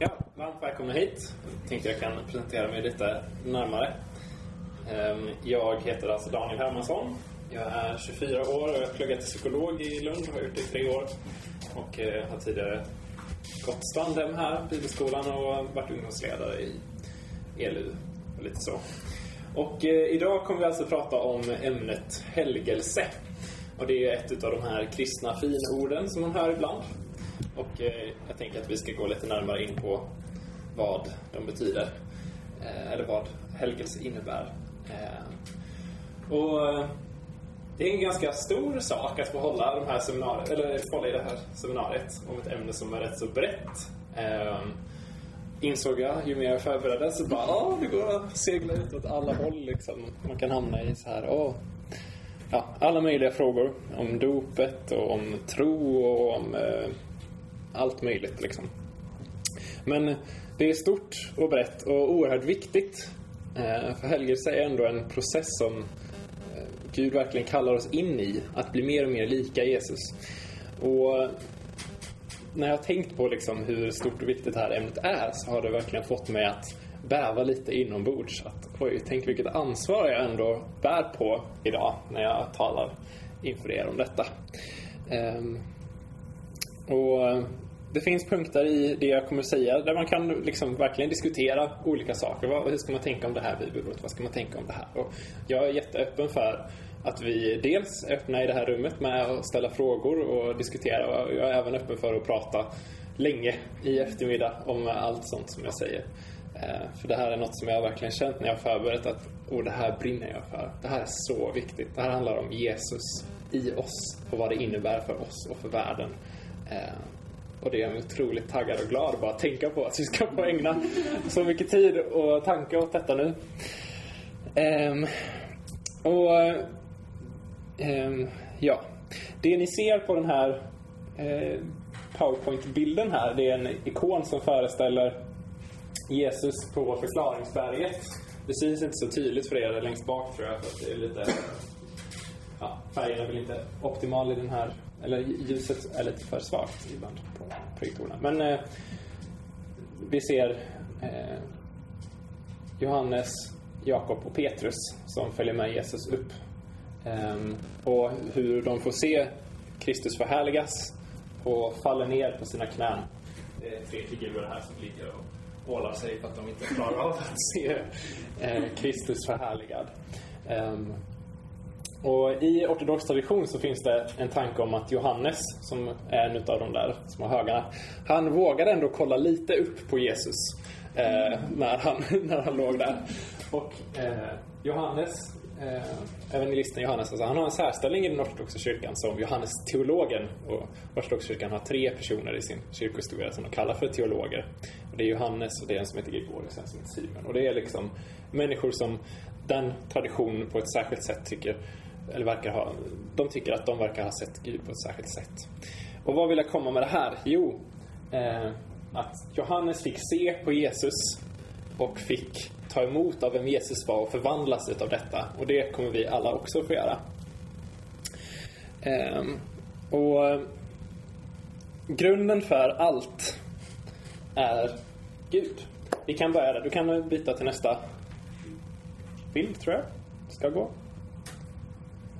Ja, varmt välkomna hit. Jag tänkte jag kan presentera mig lite närmare. Ehm, jag heter alltså Daniel Hermansson. Jag är 24 år och jag har pluggat till psykolog i Lund Jag har gjort det i tre år. Och eh, har tidigare gått Strandhem här, Bibelskolan och varit ungdomsledare i ELU och lite så. Och eh, idag kommer vi alltså prata om ämnet helgelse. Och det är ett av de här kristna finorden som man hör ibland. Och eh, jag tänker att vi ska gå lite närmare in på vad de betyder. Eh, eller vad helgelse innebär. Eh, och eh, det är en ganska stor sak att få hålla, de här seminariet, eller hålla i det här seminariet om ett ämne som är rätt så brett. Eh, insåg jag ju mer jag förberedde så bara, ah, ja, det går att segla ut åt alla håll liksom. Man kan hamna i så här, åh, ja, alla möjliga frågor om dopet och om tro och om eh, allt möjligt liksom. Men det är stort och brett och oerhört viktigt. Eh, för helgelse är ändå en process som eh, Gud verkligen kallar oss in i, att bli mer och mer lika Jesus. Och eh, när jag har tänkt på liksom hur stort och viktigt det här ämnet är så har det verkligen fått mig att bäva lite inombords. Att, oj, tänk vilket ansvar jag ändå bär på idag när jag talar inför er om detta. Ehm, och det finns punkter i det jag kommer säga där man kan liksom verkligen diskutera olika saker. Vad, hur ska man tänka om det här bibelordet? Vad ska man tänka om det här? Och jag är jätteöppen för att vi dels är öppna i det här rummet med att ställa frågor och diskutera. Och jag är även öppen för att prata länge i eftermiddag om allt sånt som jag säger. Eh, för det här är något som jag verkligen känt när jag förberett att oh, det här brinner jag för. Det här är så viktigt. Det här handlar om Jesus i oss och vad det innebär för oss och för världen. Eh, och det är jag otroligt taggad och glad bara att tänka på att vi ska få ägna så mycket tid och tanke åt detta nu. Um, och um, ja, det ni ser på den här uh, Powerpoint-bilden här, det är en ikon som föreställer Jesus på förklaringsberget. Det syns inte så tydligt för er längst bak tror jag, för att det är lite... Ja, färgen är väl inte optimal i den här, eller ljuset är lite för svagt ibland på projektorerna. Men eh, vi ser eh, Johannes, Jakob och Petrus som följer med Jesus upp. Eh, och hur de får se Kristus förhärligas och faller ner på sina knän. Det är tre figurer här som ligger och ålar sig för att de inte klarar av att se eh, Kristus förhärligad. Ehm, och I ortodox tradition så finns det en tanke om att Johannes, som är en av de där små högarna, han vågade ändå kolla lite upp på Jesus eh, när, han, när han låg där. Och eh, Johannes, eh, evangelisten Johannes, alltså, han har en särställning i den ortodoxa kyrkan som Johannes teologen. Och ortodoxa kyrkan har tre personer i sin kyrkohistoria som de kallar för teologer. Och det är Johannes och det är en som heter Gregorius och en som heter Simon. Och det är liksom människor som den traditionen på ett särskilt sätt tycker eller verkar ha, de tycker att de verkar ha sett Gud på ett särskilt sätt. Och vad vill jag komma med det här? Jo, eh, att Johannes fick se på Jesus och fick ta emot av vem Jesus var och förvandlas utav detta. Och det kommer vi alla också få göra. Eh, och eh, grunden för allt är Gud. Vi kan börja där. Du kan byta till nästa bild, tror jag. Ska gå.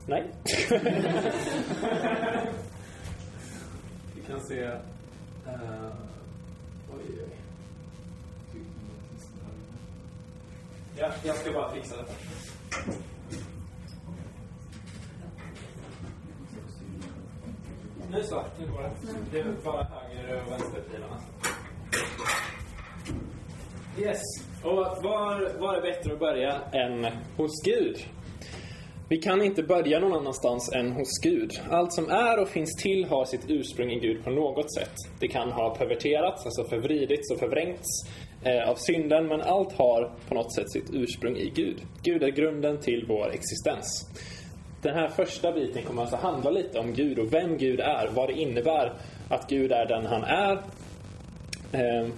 Nej. Vi kan se... Uh, oj, oj. Ja, jag ska bara fixa det. Nu så, nu går det. Det är bara höger och vänsterpilarna. Yes. Och var, var är bättre att börja än hos Gud? Vi kan inte börja någon annanstans än hos Gud. Allt som är och finns till har sitt ursprung i Gud på något sätt. Det kan ha perverterats, alltså förvridits och förvrängts eh, av synden, men allt har på något sätt sitt ursprung i Gud. Gud är grunden till vår existens. Den här första biten kommer alltså handla lite om Gud och vem Gud är, vad det innebär att Gud är den han är. Eh,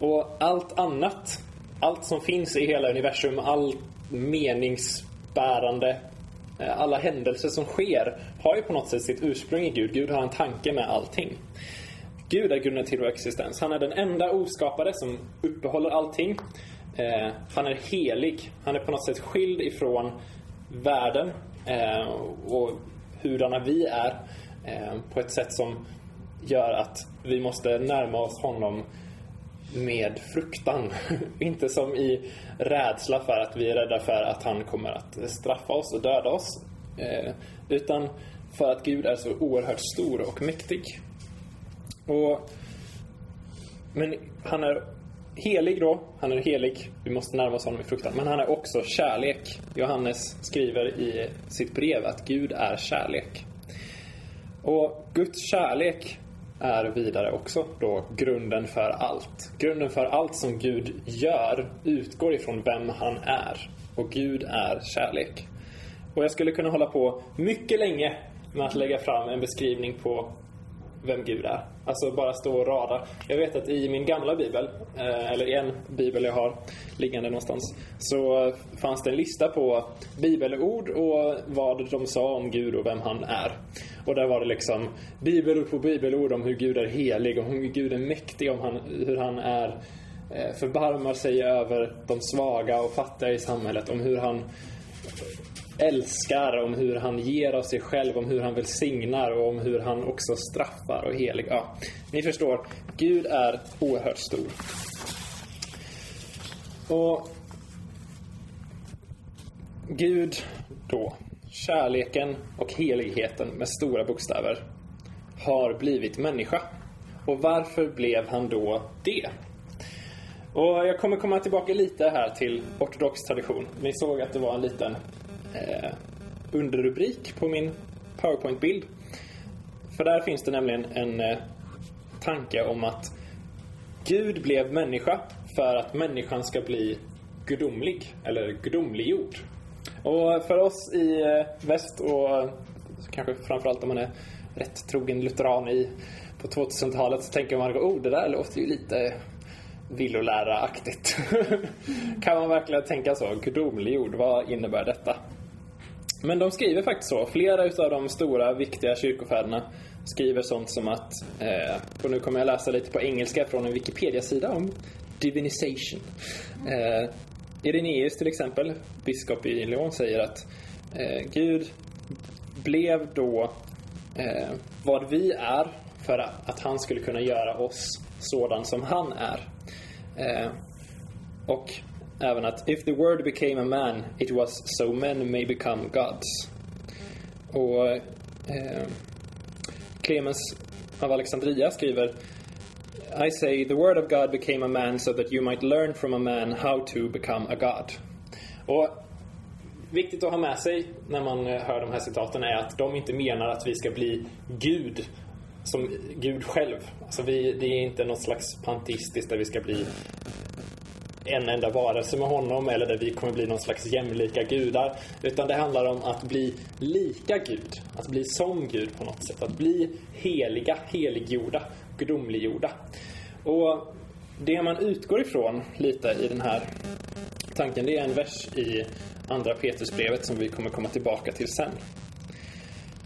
och allt annat, allt som finns i hela universum, allt meningsbärande Eh, alla händelser som sker har ju på något sätt sitt ursprung i Gud. Gud har en tanke med allting. Gud är grunden till vår existens. Han är den enda oskapade som uppehåller allting. Eh, han är helig. Han är på något sätt skild ifrån världen eh, och hurdana vi är eh, på ett sätt som gör att vi måste närma oss honom med fruktan. Inte som i rädsla för att vi är rädda för att han kommer att straffa oss och döda oss. Eh, utan för att Gud är så oerhört stor och mäktig. Och, men han är helig då. Han är helig. Vi måste närma oss honom i fruktan. Men han är också kärlek. Johannes skriver i sitt brev att Gud är kärlek. Och Guds kärlek är vidare också då grunden för allt. Grunden för allt som Gud gör utgår ifrån vem han är. Och Gud är kärlek. Och jag skulle kunna hålla på mycket länge med att lägga fram en beskrivning på vem Gud är. Alltså bara stå och rada. Jag vet att i min gamla bibel, eh, eller i en bibel jag har liggande någonstans, så fanns det en lista på bibelord och vad de sa om Gud och vem han är. Och där var det liksom bibelord på bibelord om hur Gud är helig, om hur Gud är mäktig, om han, hur han är eh, förbarmar sig över de svaga och fattiga i samhället, om hur han älskar, om hur han ger av sig själv, om hur han välsignar och om hur han också straffar och helig. Ja, ni förstår, Gud är oerhört stor. Och Gud då, kärleken och heligheten med stora bokstäver, har blivit människa. Och varför blev han då det? Och jag kommer komma tillbaka lite här till ortodox tradition. Ni såg att det var en liten eh, underrubrik på min powerpoint-bild. För där finns det nämligen en eh, tanke om att Gud blev människa för att människan ska bli gudomlig, eller gudomliggjord. Och för oss i eh, väst och eh, kanske framförallt om man är rätt trogen lutheran i på 2000-talet så tänker man oh det där låter ju lite villoläraaktigt. kan man verkligen tänka så? Gudomliggjord, vad innebär detta? Men de skriver faktiskt så. Flera utav de stora, viktiga kyrkofäderna skriver sånt som att, eh, och nu kommer jag läsa lite på engelska från en Wikipedia-sida om divinization. Eh, Irenaeus till exempel, biskop i Lyon, säger att eh, Gud blev då eh, vad vi är för att han skulle kunna göra oss sådan som han är. Eh, och även att If the word became a man it was so men may become gods. Och eh, Clemens av Alexandria skriver I say the word of God became a man so that you might learn from a man how to become a god. Och viktigt att ha med sig när man eh, hör de här citaten är att de inte menar att vi ska bli Gud som Gud själv. Alltså vi, det är inte något slags panteistiskt där vi ska bli en enda varelse med honom eller där vi kommer bli någon slags jämlika gudar. Utan det handlar om att bli lika Gud. Att bli som Gud på något sätt. Att bli heliga, heliggjorda, gudomliggjorda. Och det man utgår ifrån lite i den här tanken, det är en vers i Andra Petrusbrevet som vi kommer komma tillbaka till sen.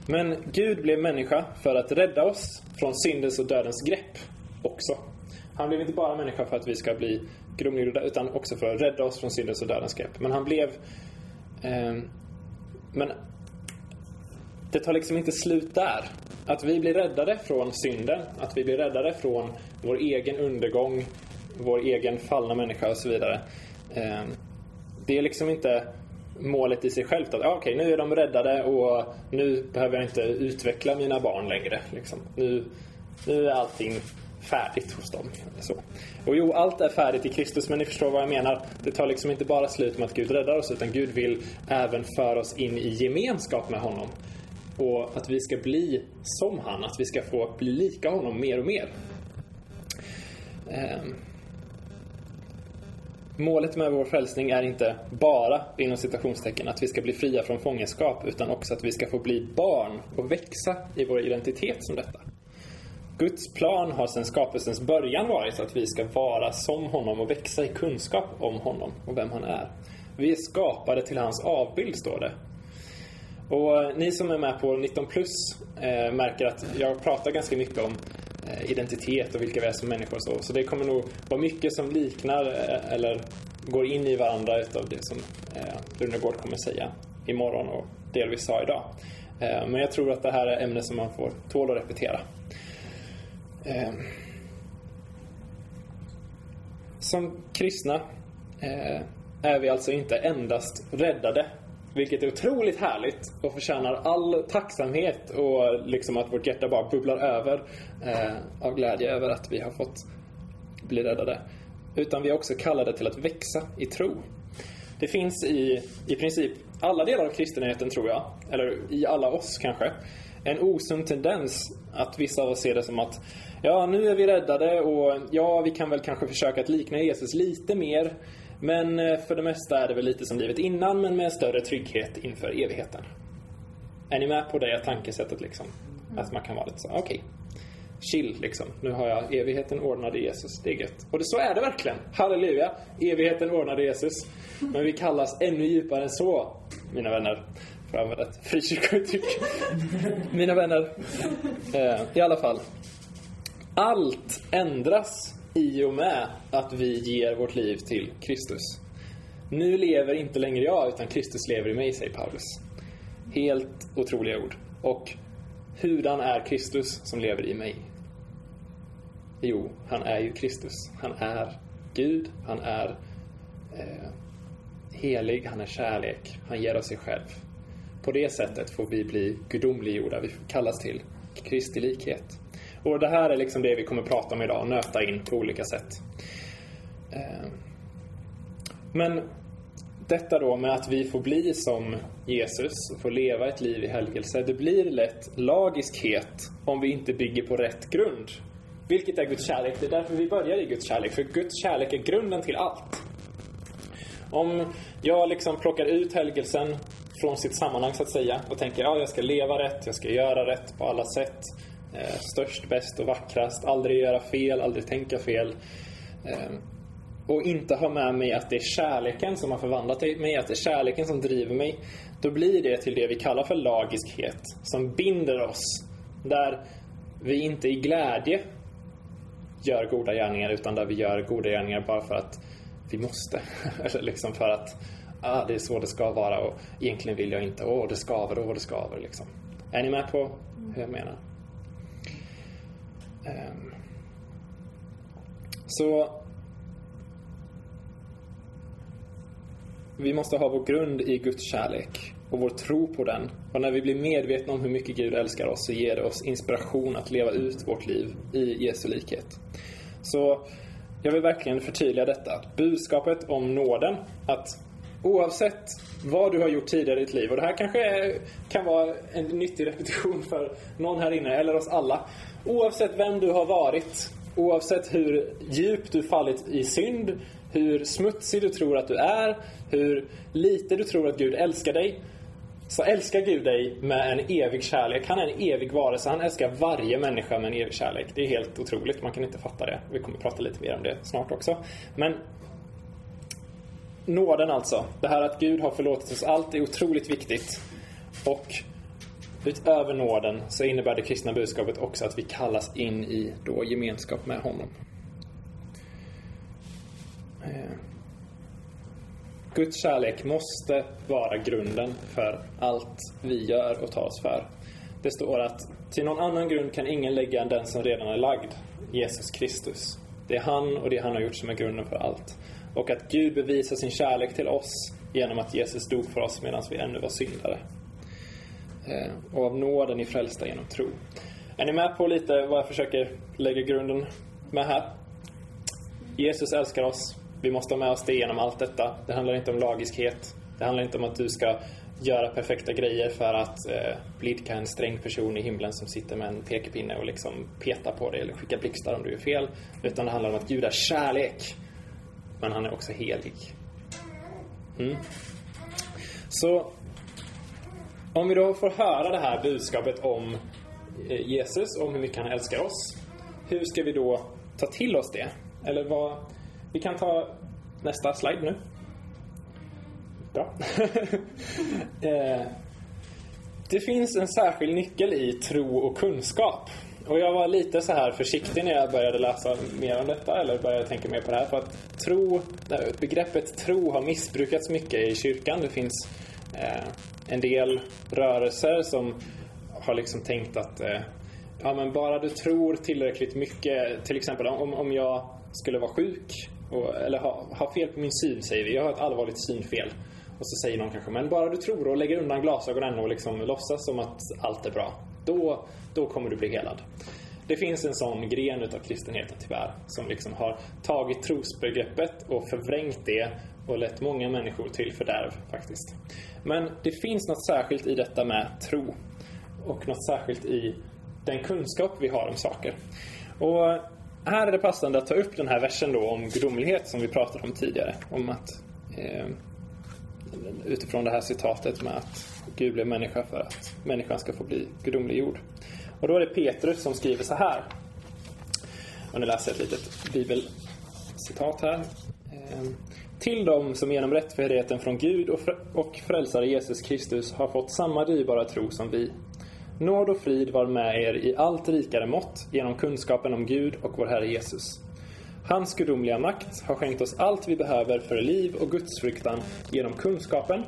Men Gud blev människa för att rädda oss från syndens och dödens grepp också. Han blev inte bara människa för att vi ska bli grumlig utan också för att rädda oss från syndens och dödens grepp. Men han blev... Eh, men det tar liksom inte slut där. Att vi blir räddade från synden, att vi blir räddade från vår egen undergång, vår egen fallna människa och så vidare. Eh, det är liksom inte målet i sig självt. Att ah, okej, okay, nu är de räddade och nu behöver jag inte utveckla mina barn längre. Liksom. Nu, nu är allting färdigt hos dem. Så. Och jo, allt är färdigt i Kristus, men ni förstår vad jag menar. Det tar liksom inte bara slut med att Gud räddar oss, utan Gud vill även föra oss in i gemenskap med honom. Och att vi ska bli som han, att vi ska få bli lika honom mer och mer. Um. Målet med vår frälsning är inte bara, inom citationstecken, att vi ska bli fria från fångenskap, utan också att vi ska få bli barn och växa i vår identitet som detta. Guds plan har sedan skapelsens början varit att vi ska vara som honom och växa i kunskap om honom och vem han är. Vi är skapade till hans avbild, står det. Och eh, ni som är med på 19 plus eh, märker att jag pratar ganska mycket om eh, identitet och vilka vi är som människor. Och så. så det kommer nog vara mycket som liknar eh, eller går in i varandra utav det som eh, Lunegård kommer säga imorgon och delvis sa idag. Eh, men jag tror att det här är ämnen som man får tål att repetera. Eh, som kristna eh, är vi alltså inte endast räddade, vilket är otroligt härligt och förtjänar all tacksamhet och liksom att vårt hjärta bara bubblar över eh, av glädje över att vi har fått bli räddade. Utan vi är också kallade till att växa i tro. Det finns i, i princip alla delar av kristenheten, tror jag, eller i alla oss kanske, en osund tendens att vissa av oss ser det som att ja, nu är vi räddade och ja, vi kan väl kanske försöka att likna Jesus lite mer. Men eh, för det mesta är det väl lite som livet innan, men med större trygghet inför evigheten. Är ni med på det tankesättet liksom? Att man kan vara lite så, okej. Okay. Chill liksom. Nu har jag evigheten ordnad i Jesus. Det är gött. Och det, så är det verkligen. Halleluja. Evigheten ordnad i Jesus. Men vi kallas ännu djupare än så, mina vänner. För att använda ett frikyrkouttryck. mina vänner. Eh, I alla fall. Allt ändras i och med att vi ger vårt liv till Kristus. Nu lever inte längre jag, utan Kristus lever i mig, säger Paulus. Helt otroliga ord. Och hurdan är Kristus som lever i mig? Jo, han är ju Kristus. Han är Gud, han är eh, helig, han är kärlek, han ger av sig själv. På det sättet får vi bli gudomliggjorda, vi kallas till Kristi likhet. Och det här är liksom det vi kommer prata om idag, nöta in på olika sätt. Eh, men detta då med att vi får bli som Jesus och får leva ett liv i helgelse, det blir lätt lagiskhet om vi inte bygger på rätt grund. Vilket är Guds kärlek. Det är därför vi börjar i Guds kärlek, för Guds kärlek är grunden till allt. Om jag liksom plockar ut helgelsen från sitt sammanhang så att säga och tänker ja, jag ska leva rätt, jag ska göra rätt på alla sätt. Eh, störst, bäst och vackrast. Aldrig göra fel, aldrig tänka fel. Eh, och inte ha med mig att det är kärleken som har förvandlat mig, att det är kärleken som driver mig. Då blir det till det vi kallar för lagiskhet, som binder oss. Där vi inte i glädje gör goda gärningar, utan där vi gör goda gärningar bara för att vi måste. Eller liksom för att ah, det är så det ska vara och egentligen vill jag inte. Åh, det skaver, åh, det skaver. Liksom. Är ni med på hur jag menar? Ehm. Så vi måste ha vår grund i Guds kärlek och vår tro på den. Och när vi blir medvetna om hur mycket Gud älskar oss så ger det oss inspiration att leva ut vårt liv i Jesu likhet. Så jag vill verkligen förtydliga detta. Budskapet om nåden, att oavsett vad du har gjort tidigare i ditt liv, och det här kanske kan vara en nyttig repetition för någon här inne, eller oss alla. Oavsett vem du har varit, oavsett hur djupt du fallit i synd, hur smutsig du tror att du är, hur lite du tror att Gud älskar dig, så älskar Gud dig med en evig kärlek. Han är en evig varelse. Han älskar varje människa med en evig kärlek. Det är helt otroligt. Man kan inte fatta det. Vi kommer prata lite mer om det snart också. Men nåden alltså. Det här att Gud har förlåtit oss allt är otroligt viktigt. Och utöver nåden så innebär det kristna budskapet också att vi kallas in i då gemenskap med honom. Eh. Guds kärlek måste vara grunden för allt vi gör och tar oss för. Det står att till någon annan grund kan ingen lägga än den som redan är lagd, Jesus Kristus. Det är han och det han har gjort som är grunden för allt. Och att Gud bevisar sin kärlek till oss genom att Jesus dog för oss medan vi ännu var syndare. Eh, och av nåden är frälsta genom tro. Är ni med på lite vad jag försöker lägga grunden med här? Jesus älskar oss. Vi måste ha med oss det genom allt detta. Det handlar inte om lagiskhet. Det handlar inte om att du ska göra perfekta grejer för att eh, blidka en sträng person i himlen som sitter med en pekpinne och liksom petar på dig eller skickar blixtar om du gör fel. Utan det handlar om att Gud är kärlek. Men han är också helig. Mm. Så om vi då får höra det här budskapet om eh, Jesus, om hur mycket han älskar oss. Hur ska vi då ta till oss det? Eller vad, vi kan ta nästa slide nu. Bra. Eh, det finns en särskild nyckel i tro och kunskap och jag var lite så här försiktig när jag började läsa mer om detta eller började tänka mer på det här. För att tro, begreppet tro har missbrukats mycket i kyrkan. Det finns eh, en del rörelser som har liksom tänkt att eh, ja, men bara du tror tillräckligt mycket, till exempel om, om jag skulle vara sjuk och, eller ha, ha fel på min syn, säger vi. Jag har ett allvarligt synfel. Och så säger någon kanske, men bara du tror och lägger undan glasögonen och liksom låtsas som att allt är bra. Då, då kommer du bli helad. Det finns en sån gren utav kristenheten tyvärr som liksom har tagit trosbegreppet och förvrängt det och lett många människor till fördärv faktiskt. Men det finns något särskilt i detta med tro och något särskilt i den kunskap vi har om saker. Och här är det passande att ta upp den här versen då om gudomlighet som vi pratade om tidigare. Om att eh, utifrån det här citatet med att Gud blev människa för att människan ska få bli gudomliggjord. Och då är det Petrus som skriver så här. Och nu läser jag ett litet bibelcitat här. Ehm, Till dem som genom rättfärdigheten från Gud och frälsare Jesus Kristus har fått samma dyrbara tro som vi. Nåd och frid var med er i allt rikare mått genom kunskapen om Gud och vår Herre Jesus. Hans gudomliga makt har skänkt oss allt vi behöver för liv och gudsfruktan genom kunskapen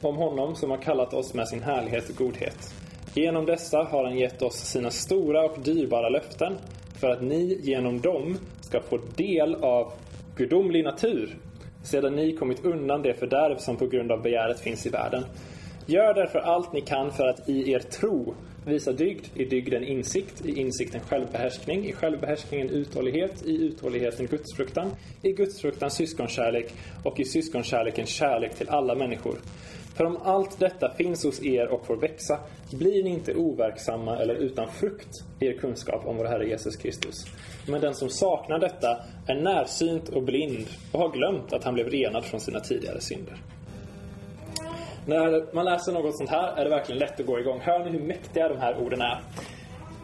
om honom som har kallat oss med sin härlighet och godhet. Genom dessa har han gett oss sina stora och dyrbara löften för att ni genom dem ska få del av gudomlig natur sedan ni kommit undan det fördärv som på grund av begäret finns i världen. Gör därför allt ni kan för att i er tro visa dygd, i dygden insikt, i insikten självbehärskning, i självbehärskningen uthållighet, i uthålligheten gudsfruktan, i gudsfruktan syskonkärlek och i syskonkärleken kärlek till alla människor. För om allt detta finns hos er och får växa, blir ni inte overksamma eller utan frukt i er kunskap om vår Herre Jesus Kristus. Men den som saknar detta är närsynt och blind och har glömt att han blev renad från sina tidigare synder. När man läser något sånt här är det verkligen lätt att gå igång. Hör ni hur mäktiga de här orden är?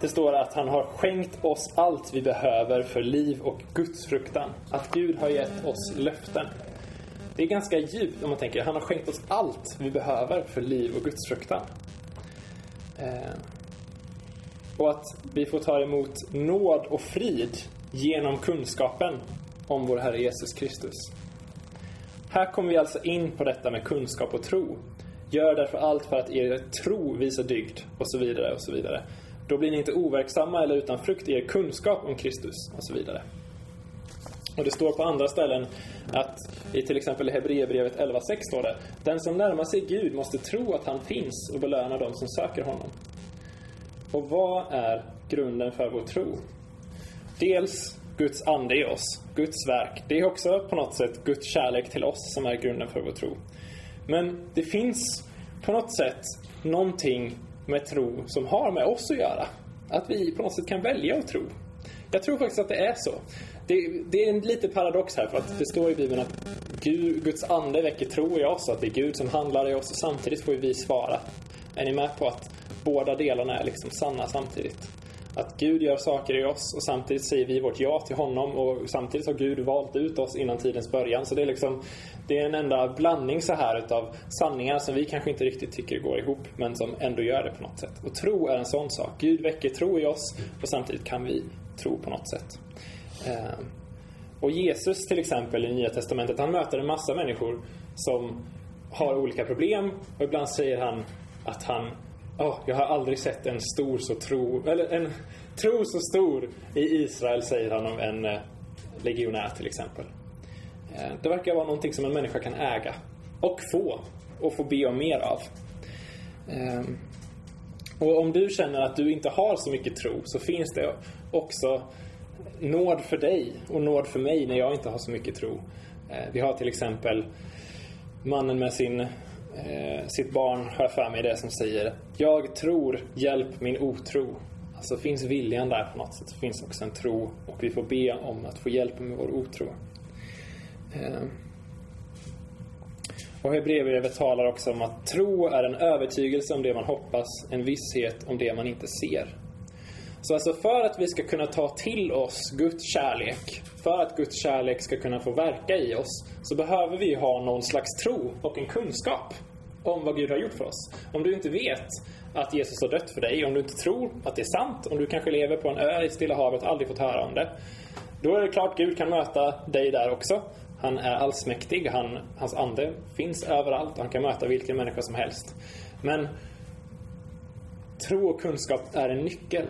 Det står att han har skänkt oss allt vi behöver för liv och gudsfruktan. Att Gud har gett oss löften. Det är ganska djupt om man tänker, han har skänkt oss allt vi behöver för liv och gudsfruktan. Eh, och att vi får ta emot nåd och frid genom kunskapen om vår Herre Jesus Kristus. Här kommer vi alltså in på detta med kunskap och tro. Gör därför allt för att er tro visar dygd och så vidare och så vidare. Då blir ni inte overksamma eller utan frukt i er kunskap om Kristus och så vidare. Och det står på andra ställen att i till exempel Hebreerbrevet 11.6 står det Den som närmar sig Gud måste tro att han finns och belöna dem som söker honom. Och vad är grunden för vår tro? Dels Guds ande i oss, Guds verk. Det är också på något sätt Guds kärlek till oss som är grunden för vår tro. Men det finns på något sätt någonting med tro som har med oss att göra. Att vi på något sätt kan välja att tro. Jag tror faktiskt att det är så. Det, det är en liten paradox här för att det står i Bibeln att Gud, Guds ande väcker tro i oss, att det är Gud som handlar i oss och samtidigt får vi svara. Är ni med på att båda delarna är liksom sanna samtidigt? Att Gud gör saker i oss och samtidigt säger vi vårt ja till honom och samtidigt har Gud valt ut oss innan tidens början. Så det är liksom det är en enda blandning så här utav sanningar som vi kanske inte riktigt tycker går ihop men som ändå gör det på något sätt. Och tro är en sån sak. Gud väcker tro i oss och samtidigt kan vi tro på något sätt. Eh, och Jesus till exempel i Nya Testamentet, han möter en massa människor som har olika problem och ibland säger han att han Oh, jag har aldrig sett en stor så tro, eller en tro så stor i Israel, säger han om en eh, legionär till exempel. Eh, det verkar vara någonting som en människa kan äga och få och få be om mer av. Och om du känner att du inte har så mycket tro så finns det också nåd för dig och nåd för mig när jag inte har så mycket tro. Eh, vi har till exempel mannen med sin, eh, sitt barn, har för mig det, som säger Jag tror, hjälp min otro. Alltså finns viljan där på något sätt så finns också en tro och vi får be om att få hjälp med vår otro. Eh, och Hebreerbrevet talar också om att tro är en övertygelse om det man hoppas, en visshet om det man inte ser. Så alltså för att vi ska kunna ta till oss Guds kärlek, för att Guds kärlek ska kunna få verka i oss, så behöver vi ha någon slags tro och en kunskap om vad Gud har gjort för oss. Om du inte vet att Jesus har dött för dig, om du inte tror att det är sant, om du kanske lever på en ö i Stilla havet och aldrig fått höra om det, då är det klart Gud kan möta dig där också. Han är allsmäktig, han, hans ande finns överallt och han kan möta vilken människa som helst. Men tro och kunskap är en nyckel.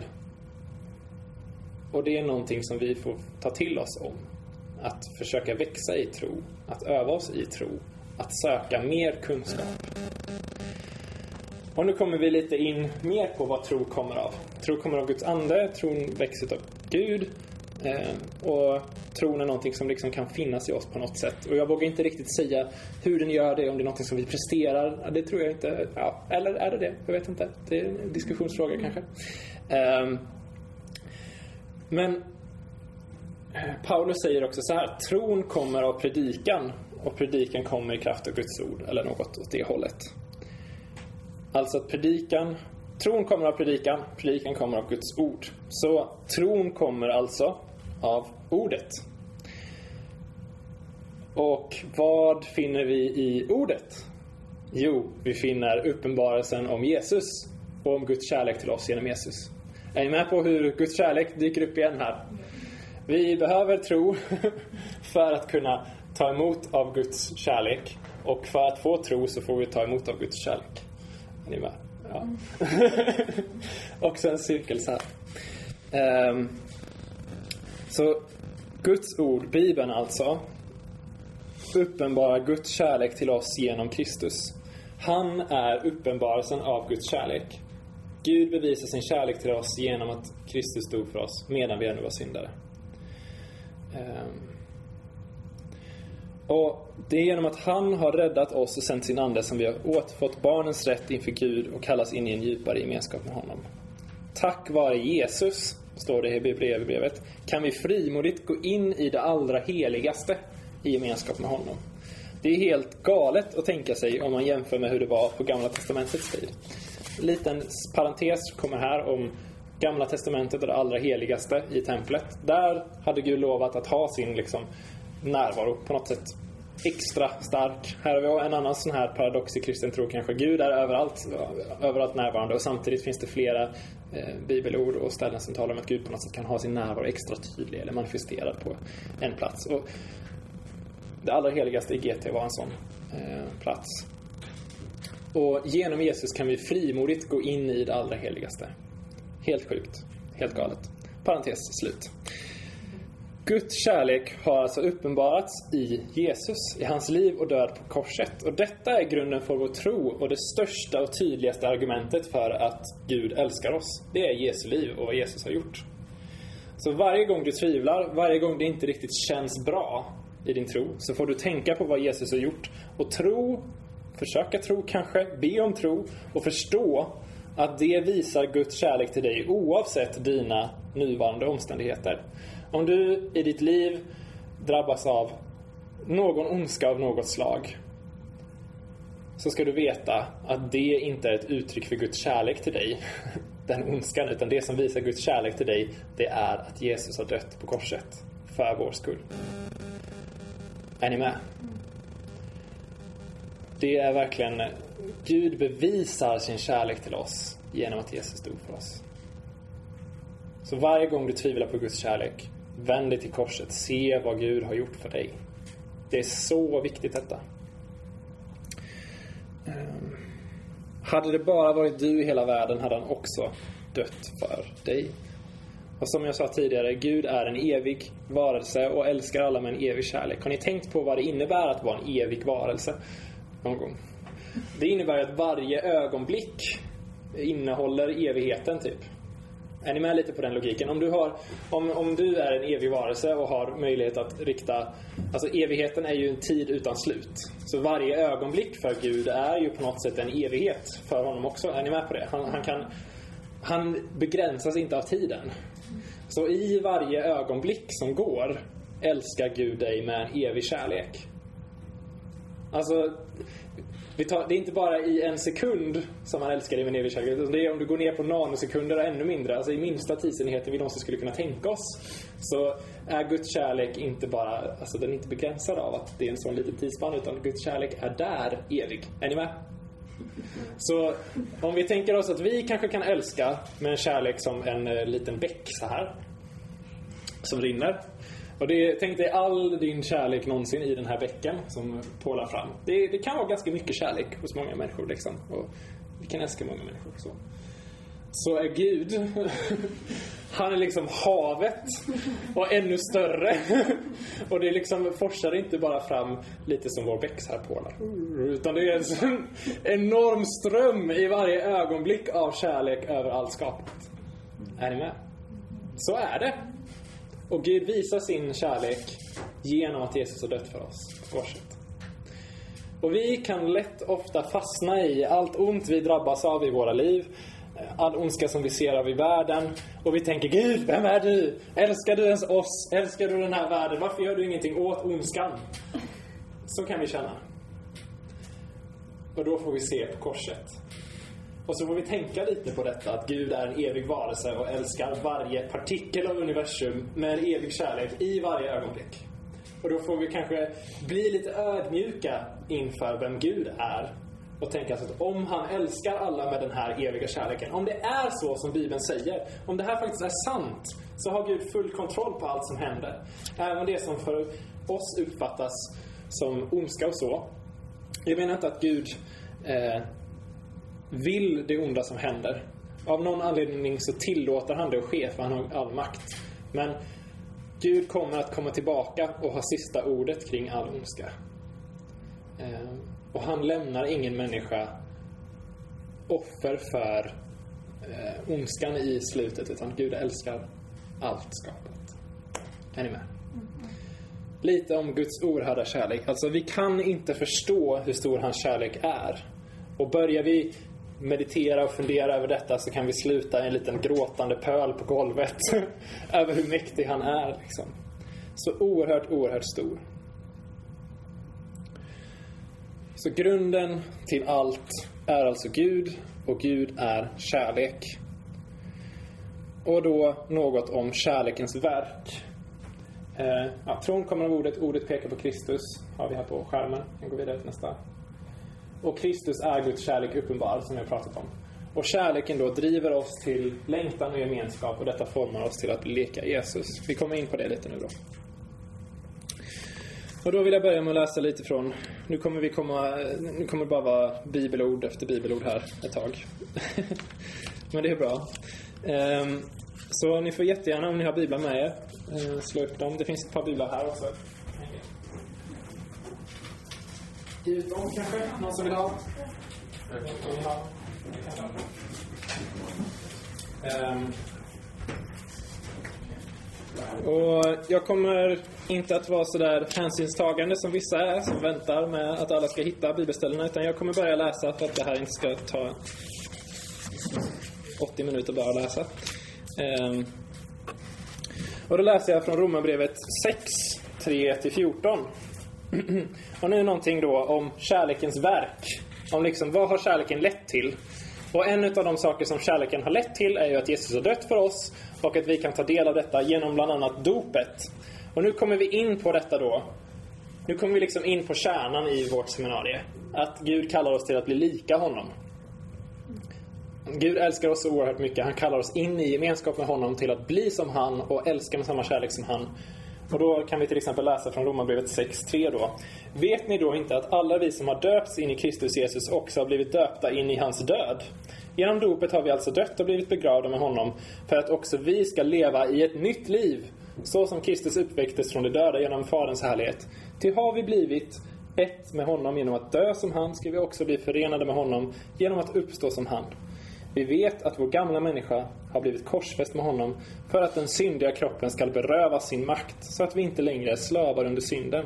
Och det är någonting som vi får ta till oss om. Att försöka växa i tro, att öva oss i tro, att söka mer kunskap. Och nu kommer vi lite in mer på vad tro kommer av. Tro kommer av Guds ande, tron växer av Gud. Eh, och tron är någonting som liksom kan finnas i oss på något sätt. Och jag vågar inte riktigt säga hur den gör det, om det är någonting som vi presterar. Det tror jag inte. Ja, eller är det det? Jag vet inte. Det är en diskussionsfråga kanske. Eh, men eh, Paulus säger också så här, tron kommer av predikan och predikan kommer i kraft av Guds ord, eller något åt det hållet. Alltså att predikan, tron kommer av predikan, predikan kommer av Guds ord. Så tron kommer alltså av ordet. Och vad finner vi i ordet? Jo, vi finner uppenbarelsen om Jesus och om Guds kärlek till oss genom Jesus. Är ni med på hur Guds kärlek dyker upp igen här? Vi behöver tro för att kunna ta emot av Guds kärlek. Och för att få tro så får vi ta emot av Guds kärlek. Är ni med? Ja. Också en cirkel så här. Um, så Guds ord, Bibeln alltså, uppenbarar Guds kärlek till oss genom Kristus. Han är uppenbarelsen av Guds kärlek. Gud bevisar sin kärlek till oss genom att Kristus dog för oss medan vi ännu var syndare. Ehm. Och det är genom att han har räddat oss och sänt sin Ande som vi har återfått barnens rätt inför Gud och kallas in i en djupare gemenskap med honom. Tack vare Jesus, står det i Hebreerbrevet, kan vi frimodigt gå in i det allra heligaste i gemenskap med honom. Det är helt galet att tänka sig om man jämför med hur det var på Gamla Testamentets tid. En liten parentes kommer här om Gamla Testamentet och det allra heligaste i templet. Där hade Gud lovat att ha sin liksom, närvaro på något sätt extra stark. Här har vi en annan sån här paradox i kristen tro kanske. Gud är överallt, överallt närvarande och samtidigt finns det flera eh, bibelord och ställen som talar om att Gud på något sätt kan ha sin närvaro extra tydlig eller manifesterad på en plats. Och det allra heligaste i GT var en sån eh, plats. Och genom Jesus kan vi frimodigt gå in i det allra heligaste. Helt sjukt. Helt galet. Parentes slut. Guds kärlek har alltså uppenbarats i Jesus, i hans liv och död på korset. Och detta är grunden för vår tro och det största och tydligaste argumentet för att Gud älskar oss. Det är Jesu liv och vad Jesus har gjort. Så varje gång du tvivlar, varje gång det inte riktigt känns bra i din tro, så får du tänka på vad Jesus har gjort och tro, försöka tro kanske, be om tro och förstå att det visar Guds kärlek till dig oavsett dina nuvarande omständigheter. Om du i ditt liv drabbas av någon ondska av något slag så ska du veta att det inte är ett uttryck för Guds kärlek till dig, den ondskan, utan det som visar Guds kärlek till dig, det är att Jesus har dött på korset för vår skull. Är ni med? Det är verkligen, Gud bevisar sin kärlek till oss genom att Jesus dog för oss. Så varje gång du tvivlar på Guds kärlek, Vänd dig till korset. Se vad Gud har gjort för dig. Det är så viktigt detta. Ehm, hade det bara varit du i hela världen hade han också dött för dig. Och som jag sa tidigare, Gud är en evig varelse och älskar alla med en evig kärlek. Har ni tänkt på vad det innebär att vara en evig varelse? Någon gång? Det innebär att varje ögonblick innehåller evigheten, typ. Är ni med lite på den logiken? Om du, har, om, om du är en evig varelse och har möjlighet att rikta... Alltså evigheten är ju en tid utan slut. Så varje ögonblick för Gud är ju på något sätt en evighet för honom också. Är ni med på det? Han, han, kan, han begränsas inte av tiden. Så i varje ögonblick som går älskar Gud dig med en evig kärlek. Alltså, Tar, det är inte bara i en sekund som han älskar dig med en kärlek. Utan det är om du går ner på nanosekunder och ännu mindre. Alltså i minsta tidsenheten vi någonsin skulle kunna tänka oss. Så är Guds kärlek inte bara, alltså den är inte begränsad av att det är en sån liten tidsspann. Utan Guds kärlek är där evig. Är ni med? Så om vi tänker oss att vi kanske kan älska med en kärlek som en eh, liten bäck så här. Som rinner. Och det, tänk dig all din kärlek någonsin i den här bäcken som pålar fram. Det, det kan vara ganska mycket kärlek hos många människor liksom. Och vi kan älska många människor. Så, så är Gud, han är liksom havet och ännu större. Och det liksom forsar inte bara fram lite som vår bäck här pålar. Utan det är en sån enorm ström i varje ögonblick av kärlek över allt skapat. Är ni med? Så är det. Och Gud visar sin kärlek genom att Jesus har dött för oss på korset. Och vi kan lätt ofta fastna i allt ont vi drabbas av i våra liv. All ondska som vi ser av i världen. Och vi tänker Gud, vem är du? Älskar du ens oss? Älskar du den här världen? Varför gör du ingenting åt ondskan? Så kan vi känna. Och då får vi se på korset. Och så får vi tänka lite på detta att Gud är en evig varelse och älskar varje partikel av universum med en evig kärlek i varje ögonblick. Och då får vi kanske bli lite ödmjuka inför vem Gud är. Och tänka så att om han älskar alla med den här eviga kärleken, om det är så som Bibeln säger, om det här faktiskt är sant, så har Gud full kontroll på allt som händer. Även det som för oss uppfattas som ondska och så. Jag menar inte att Gud eh, vill det onda som händer. Av någon anledning så tillåter han det att ske, för han har all makt. Men Gud kommer att komma tillbaka och ha sista ordet kring all ondska. Eh, och han lämnar ingen människa offer för eh, ondskan i slutet, utan Gud älskar allt skapat. Är ni med? Lite om Guds oerhörda kärlek. Alltså, vi kan inte förstå hur stor hans kärlek är. Och börjar vi meditera och fundera över detta så kan vi sluta i en liten gråtande pöl på golvet över hur mäktig han är. Liksom. Så oerhört, oerhört stor. Så grunden till allt är alltså Gud och Gud är kärlek. Och då något om kärlekens verk. Eh, ja, tron kommer av ordet, ordet pekar på Kristus, har vi här på skärmen. Jag går vidare till nästa. Och Kristus är Guds kärlek uppenbar, som jag pratat om. Och kärleken då driver oss till längtan och gemenskap och detta formar oss till att leka Jesus. Vi kommer in på det lite nu då. Och då vill jag börja med att läsa lite från, nu kommer vi komma, nu kommer det bara vara bibelord efter bibelord här ett tag. Men det är bra. Ehm, så ni får jättegärna, om ni har biblar med er, eh, slå upp dem. Det finns ett par biblar här också. Skrivit om kanske? Någon som vill ha? Vill ha? Um, och jag kommer inte att vara så där hänsynstagande som vissa är som väntar med att alla ska hitta bibelställena utan jag kommer börja läsa för att det här inte ska ta 80 minuter bara att läsa. Um, och då läser jag från Romarbrevet 6, 3-14. och nu någonting då om kärlekens verk. Om liksom, vad har kärleken lett till? Och en av de saker som kärleken har lett till är ju att Jesus har dött för oss och att vi kan ta del av detta genom bland annat dopet. Och nu kommer vi in på detta då. Nu kommer vi liksom in på kärnan i vårt seminarium. Att Gud kallar oss till att bli lika honom. Gud älskar oss så oerhört mycket. Han kallar oss in i gemenskap med honom till att bli som han och älska med samma kärlek som han. Och då kan vi till exempel läsa från Romarbrevet 6.3 då. Vet ni då inte att alla vi som har döpts in i Kristus Jesus också har blivit döpta in i hans död? Genom dopet har vi alltså dött och blivit begravda med honom för att också vi ska leva i ett nytt liv. Så som Kristus uppväcktes från de döda genom Faderns härlighet. Till har vi blivit ett med honom genom att dö som han ska vi också bli förenade med honom genom att uppstå som han. Vi vet att vår gamla människa har blivit korsfäst med honom för att den syndiga kroppen skall berövas sin makt så att vi inte längre är slavar under synden.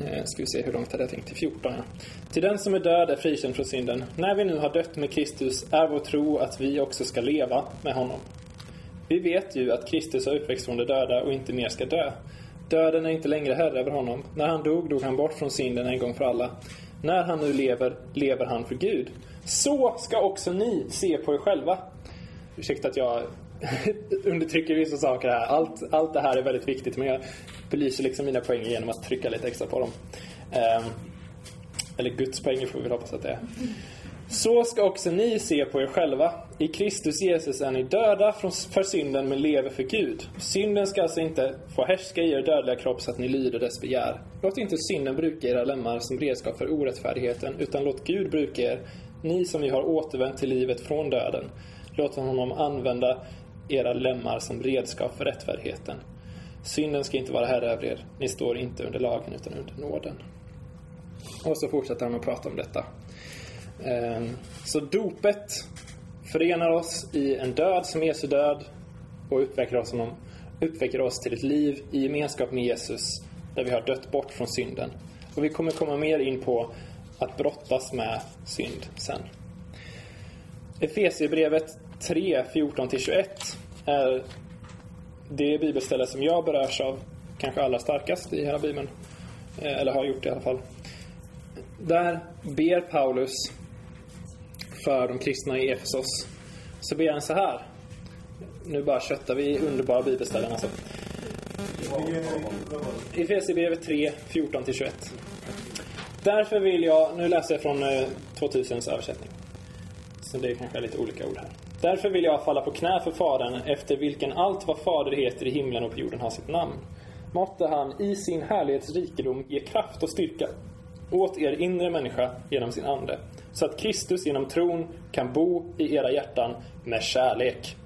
Eh, ska vi se hur långt hade jag tänkt? Till 14 ja. Till den som är död är frikänd från synden. När vi nu har dött med Kristus är vår tro att vi också ska leva med honom. Vi vet ju att Kristus har uppväxt från de döda och inte mer ska dö. Döden är inte längre herre över honom. När han dog, dog han bort från synden en gång för alla. När han nu lever, lever han för Gud. Så ska också ni se på er själva. Ursäkta att jag undertrycker vissa saker här. Allt, allt det här är väldigt viktigt men jag belyser liksom mina poänger genom att trycka lite extra på dem. Um, Eller Guds poäng får vi väl hoppas att det är. Så ska också ni se på er själva. I Kristus Jesus är ni döda för synden men lever för Gud. Synden ska alltså inte få härska i er dödliga kropp så att ni lyder dess begär. Låt inte synden bruka era lemmar som redskap för orättfärdigheten utan låt Gud bruka er, ni som ju har återvänt till livet från döden. Låt honom använda era lemmar som redskap för rättfärdigheten. Synden ska inte vara herre över er. Ni står inte under lagen utan under nåden. Och så fortsätter han att prata om detta. Ehm, så dopet förenar oss i en död som Jesu död och uppväcker oss, honom, uppväcker oss till ett liv i gemenskap med Jesus där vi har dött bort från synden. Och vi kommer komma mer in på att brottas med synd sen. Efesierbrevet 3, 14-21 är det bibelställe som jag berörs av kanske allra starkast i hela Bibeln. Eh, eller har gjort det i alla fall. Där ber Paulus för de kristna i Efesos. Så ber han så här. Nu bara köttar vi underbara bibelställen alltså. Efesierbrevet 3, 14-21. Därför vill jag, nu läser jag från eh, 2000s översättning. Så det är kanske lite olika ord här. Därför vill jag falla på knä för Fadern, efter vilken allt vad Fader heter i himlen och på jorden har sitt namn. Måtte han i sin härlighetsrikedom ge kraft och styrka åt er inre människa genom sin Ande, så att Kristus genom tron kan bo i era hjärtan med kärlek.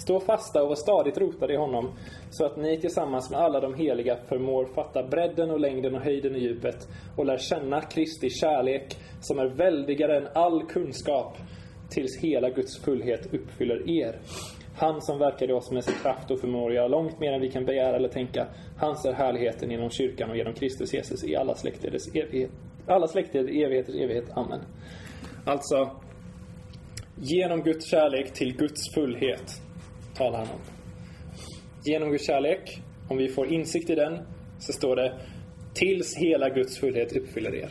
Stå fasta och var stadigt rotade i honom, så att ni tillsammans med alla de heliga förmår fatta bredden och längden och höjden och djupet och lär känna Kristi kärlek, som är väldigare än all kunskap, tills hela Guds fullhet uppfyller er. Han som verkar i oss med sin kraft och förmår göra långt mer än vi kan begära eller tänka. Hans är härligheten genom kyrkan och genom Kristus Jesus i alla släkters evighet. Alla släkter i evigheters evighet. Amen. Alltså, genom Guds kärlek till Guds fullhet talar han om. Genom Guds kärlek, om vi får insikt i den, så står det tills hela Guds fullhet uppfyller er.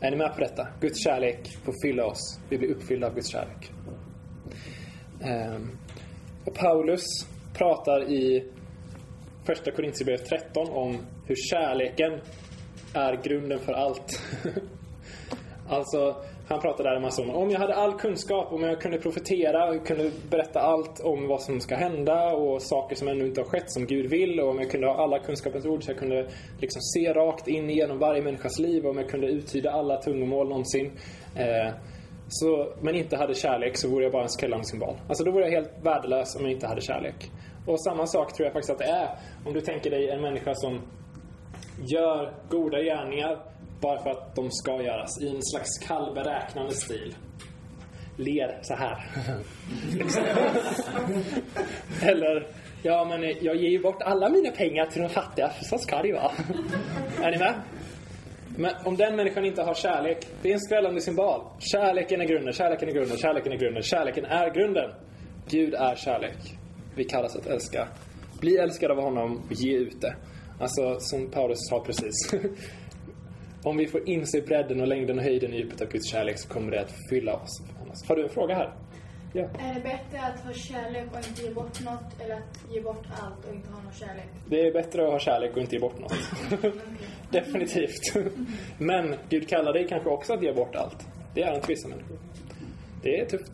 Är ni med på detta? Guds kärlek får fylla oss. Vi blir uppfyllda av Guds kärlek. Ehm, och Paulus pratar i Första Korintierbrevet 13 om hur kärleken är grunden för allt. alltså, han pratar där en massa om om jag hade all kunskap, om jag kunde profetera, kunde berätta allt om vad som ska hända och saker som ännu inte har skett som Gud vill och om jag kunde ha alla kunskapens ord så jag kunde liksom se rakt in genom varje människas liv och om jag kunde uttyda alla tungomål någonsin. Eh, så, men inte hade kärlek så vore jag bara en skrällande symbol. Alltså då vore jag helt värdelös om jag inte hade kärlek. Och samma sak tror jag faktiskt att det är om du tänker dig en människa som gör goda gärningar bara för att de ska göras i en slags kall beräknande stil. Ler så här. Eller, ja men jag ger ju bort alla mina pengar till de fattiga, för så ska det ju vara. är ni med? Men om den människan inte har kärlek, det är en skrällande symbol. Kärleken är grunden, kärleken är grunden, kärleken är grunden, kärleken är grunden. Gud är kärlek. Vi kallas att älska. Bli älskad av honom och ge ut det. Alltså, som Paulus sa precis. Om vi får inse bredden och längden och höjden i djupet av Guds kärlek så kommer det att fylla oss. Har du en fråga här? Ja. Är det bättre att ha kärlek och inte ge bort något eller att ge bort allt och inte ha någon kärlek? Det är bättre att ha kärlek och inte ge bort något. Definitivt. Men Gud kallar dig kanske också att ge bort allt. Det är inte vissa människor. Det är tufft.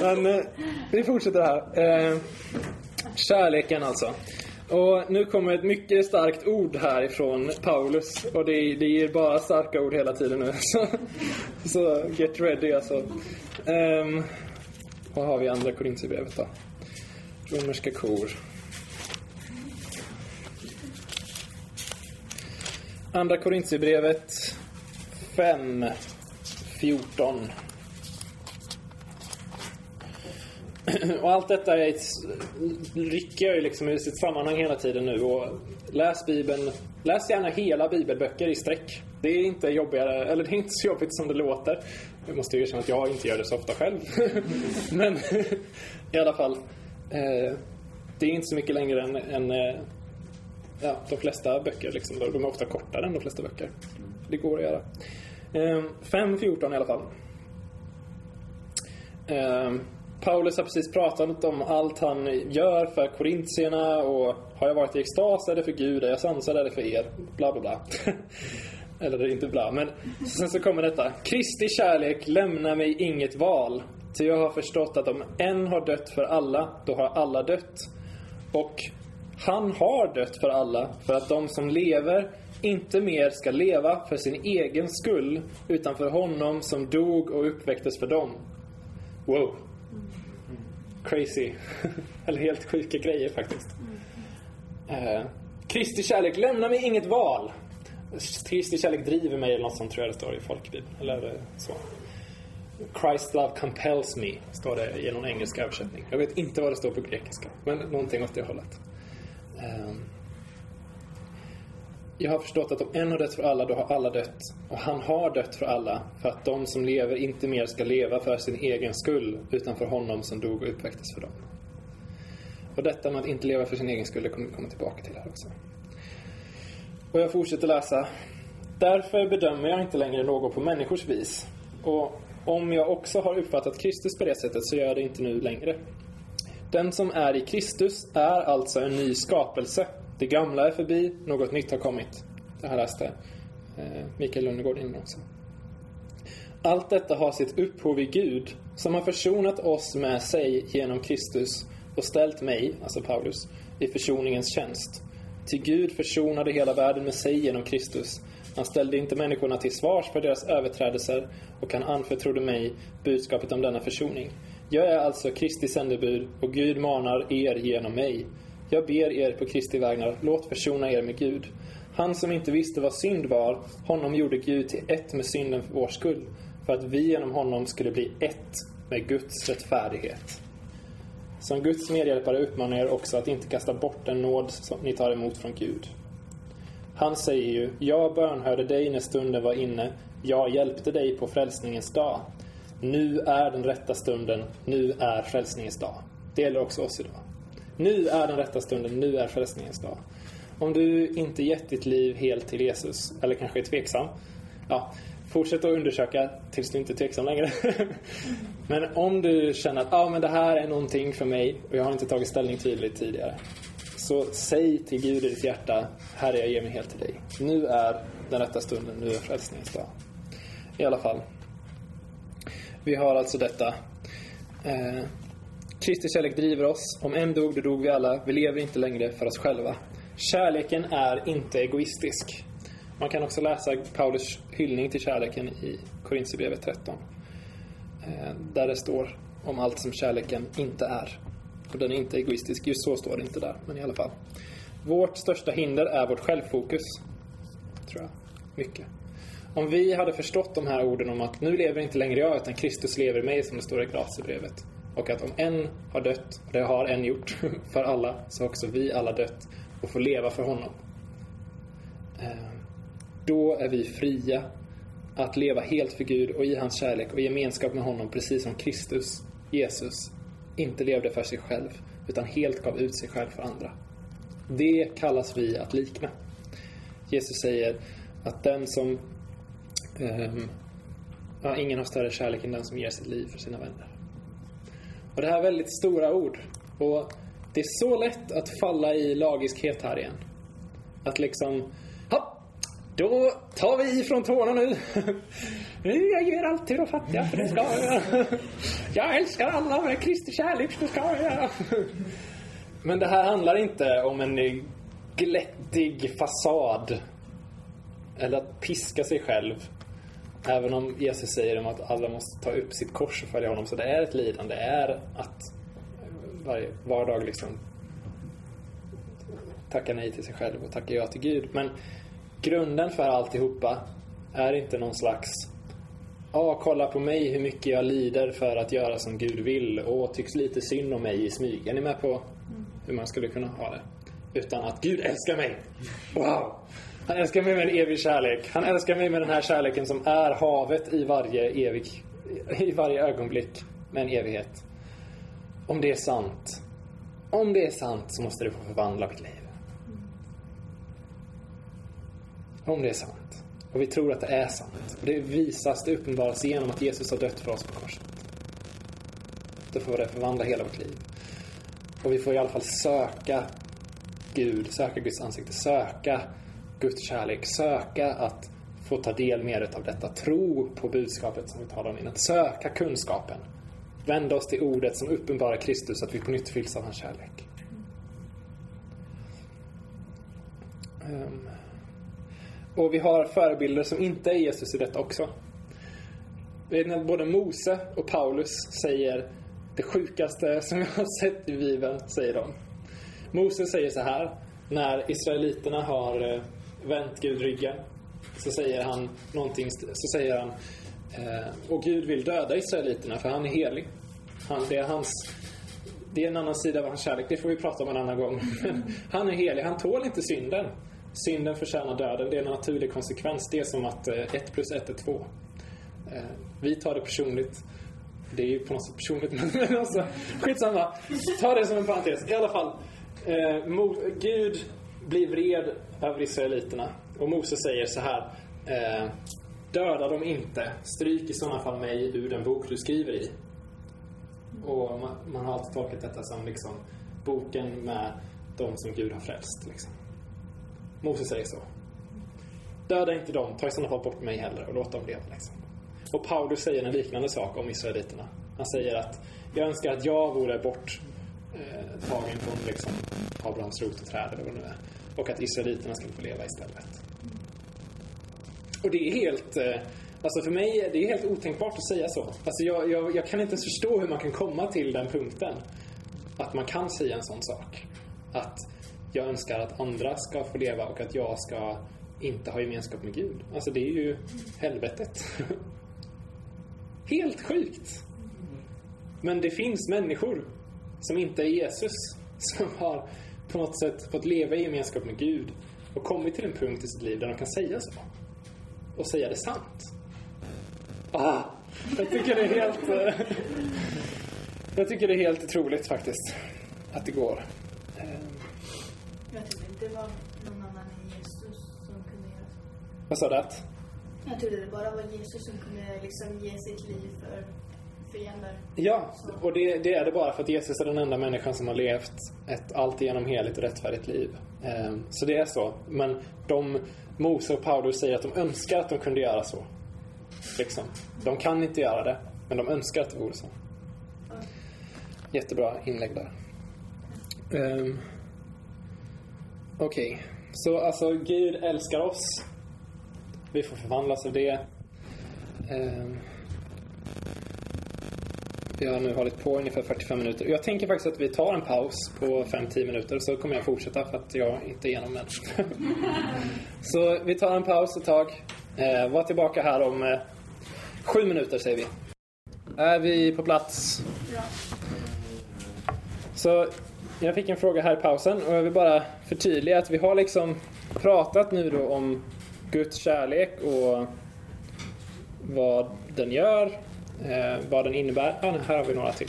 Men eh, vi fortsätter här. Eh, kärleken alltså. Och nu kommer ett mycket starkt ord här ifrån Paulus. Och det, det ger bara starka ord hela tiden nu. Så, så get ready alltså. Um, vad har vi i andra Korintierbrevet då? Romerska kor. Andra Korintierbrevet 5, 14. Och allt detta är ett, rycker ju liksom ur sitt sammanhang hela tiden nu. Och läs Bibeln. Läs gärna hela bibelböcker i sträck. Det är inte jobbigare, eller det är inte så jobbigt som det låter. Jag måste erkänna att jag inte gör det så ofta själv. Men i alla fall. Eh, det är inte så mycket längre än, än eh, ja, de flesta böcker. Liksom. De är ofta kortare än de flesta böcker. Det går att göra. Eh, 5.14 i alla fall. Eh, Paulus har precis pratat om allt han gör för korintierna och har jag varit i extas är det för Gud, är jag sansad är det för er, bla bla bla. Eller inte bla, men sen så kommer detta. Kristi kärlek lämnar mig inget val. Ty jag har förstått att om en har dött för alla, då har alla dött. Och han har dött för alla, för att de som lever inte mer ska leva för sin egen skull, utan för honom som dog och uppväcktes för dem. Wow. Crazy. Eller helt sjuka grejer faktiskt. Eh, Kristi kärlek lämnar mig inget val. Kristi kärlek driver mig eller något sånt tror jag det står i folkbibeln. Eller eh, så. Christ love compels me, står det i någon engelsk översättning. Jag vet inte vad det står på grekiska, men någonting åt det hållet. Um, jag har förstått att om en har dött för alla, då har alla dött. Och han har dött för alla, för att de som lever inte mer ska leva för sin egen skull, utan för honom som dog och uppväcktes för dem. Och detta med att inte leva för sin egen skull, det kommer vi komma tillbaka till här också. Och jag fortsätter läsa. Därför bedömer jag inte längre någon på människors vis. Och om jag också har uppfattat Kristus på det sättet så gör jag det inte nu längre. Den som är i Kristus är alltså en ny skapelse. Det gamla är förbi, något nytt har kommit. Det här läste eh, Mikael Lundegård innan också. Allt detta har sitt upphov i Gud, som har försonat oss med sig genom Kristus och ställt mig, alltså Paulus, i försoningens tjänst. Till Gud försonade hela världen med sig genom Kristus. Han ställde inte människorna till svars för deras överträdelser och han anförtrodde mig budskapet om denna försoning. Jag är alltså Kristi sändebud och Gud manar er genom mig. Jag ber er på Kristi vägnar, låt försona er med Gud. Han som inte visste vad synd var, honom gjorde Gud till ett med synden för vår skull, för att vi genom honom skulle bli ett med Guds rättfärdighet. Som Guds medhjälpare uppmanar er också att inte kasta bort den nåd som ni tar emot från Gud. Han säger ju, jag bönhörde dig när stunden var inne, jag hjälpte dig på frälsningens dag. Nu är den rätta stunden, nu är frälsningens dag. Det gäller också oss idag. Nu är den rätta stunden, nu är frälsningens dag. Om du inte gett ditt liv helt till Jesus, eller kanske är tveksam, ja, fortsätt att undersöka tills du inte är tveksam längre. men om du känner att ah, men det här är någonting för mig och jag har inte tagit ställning tydligt tidigare. Så säg till Gud i ditt hjärta, Herre jag ger mig helt till dig. Nu är den rätta stunden, nu är frälsningens dag. I alla fall. Vi har alltså detta. Eh, Kristi kärlek driver oss. Om en dog, då dog vi alla. Vi lever inte längre för oss själva. Kärleken är inte egoistisk. Man kan också läsa Paulus hyllning till kärleken i Korintierbrevet 13. Eh, där det står om allt som kärleken inte är. Och den är inte egoistisk. Just så står det inte där, men i alla fall. Vårt största hinder är vårt självfokus. Tror jag. Mycket. Om vi hade förstått de här orden om att nu lever inte längre jag, utan Kristus lever i mig, som det står i Galaterbrevet. Och att om en har dött, och det har en gjort, för alla, så har också vi alla dött och får leva för honom. Eh, då är vi fria att leva helt för Gud och i hans kärlek och i gemenskap med honom, precis som Kristus, Jesus, inte levde för sig själv, utan helt gav ut sig själv för andra. Det kallas vi att likna. Jesus säger att den som... Um, ja, ingen har större kärlek än den som ger sitt liv för sina vänner. Och det här är väldigt stora ord. Och det är så lätt att falla i lagiskhet här igen. Att liksom... Hopp, då tar vi ifrån tårna nu. Jag ger allt till de fattiga, för det ska jag göra. Jag älskar alla med Kristi kärlek, det ska jag göra. Men det här handlar inte om en glättig fasad. Eller att piska sig själv. Även om Jesus säger om att alla måste ta upp sitt kors och följa honom. Så det är ett lidande. Det är att varje, var dag liksom tacka nej till sig själv och tacka ja till Gud. Men grunden för alltihopa är inte någon slags Ja, ah, kolla på mig hur mycket jag lider för att göra som Gud vill och tycks lite synd om mig i smyg. Är ni med på hur man skulle kunna ha det? Utan att Gud älskar mig. Wow! Han älskar mig med en evig kärlek. Han älskar mig med den här kärleken som är havet i varje evig, i varje ögonblick med en evighet. Om det är sant, om det är sant så måste det få förvandla mitt liv. Om det är sant. Och vi tror att det är sant. Och det visas, det uppenbaras genom att Jesus har dött för oss på korset. Då får det förvandla hela vårt liv. Och vi får i alla fall söka Gud, söka Guds ansikte, söka Guds kärlek, söka att få ta del mer av detta. Tro på budskapet som vi talar om innan. Söka kunskapen. Vända oss till ordet som uppenbarar Kristus, att vi på nytt fylls av hans kärlek. Um. Och vi har förebilder som inte är Jesus i detta också. Både Mose och Paulus säger det sjukaste som jag har sett i Bibeln, säger de. Mose säger så här, när Israeliterna har eh, vänt Gud ryggen, så säger han någonting, så säger han eh, och Gud vill döda Israeliterna för han är helig. Han, det, är hans, det är en annan sida av hans kärlek, det får vi prata om en annan gång. han är helig, han tål inte synden. Synden förtjänar döden, det är en naturlig konsekvens. Det är som att eh, ett plus ett är 2. Eh, vi tar det personligt det är ju på något sätt personligt, men alltså, skitsamma. Ta det som en parentes. I alla fall, eh, Gud blir vred över israeliterna. Och Moses säger så här. Eh, Döda dem inte. Stryk i sådana fall mig ur den bok du skriver i. Och man, man har alltid tolkat detta som liksom boken med de som Gud har frälst. Liksom. Moses säger så. Döda inte dem, ta i sådana fall bort mig heller och låt dem leva. Liksom. Och Paulus säger en liknande sak om israeliterna. Han säger att jag önskar att jag vore bort eh, från liksom, Abrahams rot och träd eller vad det nu är. Och att israeliterna skulle få leva istället. Och det är helt... Eh, alltså för mig är helt otänkbart att säga så. Alltså jag, jag, jag kan inte ens förstå hur man kan komma till den punkten. Att man kan säga en sån sak. Att jag önskar att andra ska få leva och att jag ska inte ha gemenskap med Gud. Alltså det är ju helvetet. Helt sjukt! Men det finns människor som inte är Jesus som har på något sätt fått leva i gemenskap med Gud och kommit till en punkt i sitt liv där de kan säga så. Och säga det sant. Ah, jag tycker det är helt... Eh, jag tycker det är helt otroligt faktiskt. Att det går. Jag tror inte det var någon annan än Jesus som kunde göra så. Vad sa du? Jag trodde det bara var Jesus som kunde liksom ge sitt liv för fiender. Ja, och det, det, är det bara för att Jesus är den enda människan som har levt ett alltigenom heligt och rättfärdigt liv. Ehm, så det är så. Men de, Mose och Paulus säger att de önskar att de kunde göra så. Liksom. De kan inte göra det, men de önskar att det vore så. Jättebra inlägg där. Um, Okej, okay. så alltså Gud älskar oss vi får förvandlas av det. Um, vi har nu hållit på ungefär 45 minuter. Jag tänker faktiskt att vi tar en paus på 5-10 minuter så kommer jag fortsätta för att jag inte är igenom än. så vi tar en paus ett tag. Eh, var tillbaka här om eh, sju minuter säger vi. Är vi på plats? Ja. Så jag fick en fråga här i pausen och jag vill bara förtydliga att vi har liksom pratat nu då om Guds kärlek och vad den gör, eh, vad den innebär. Ja, här har vi några till.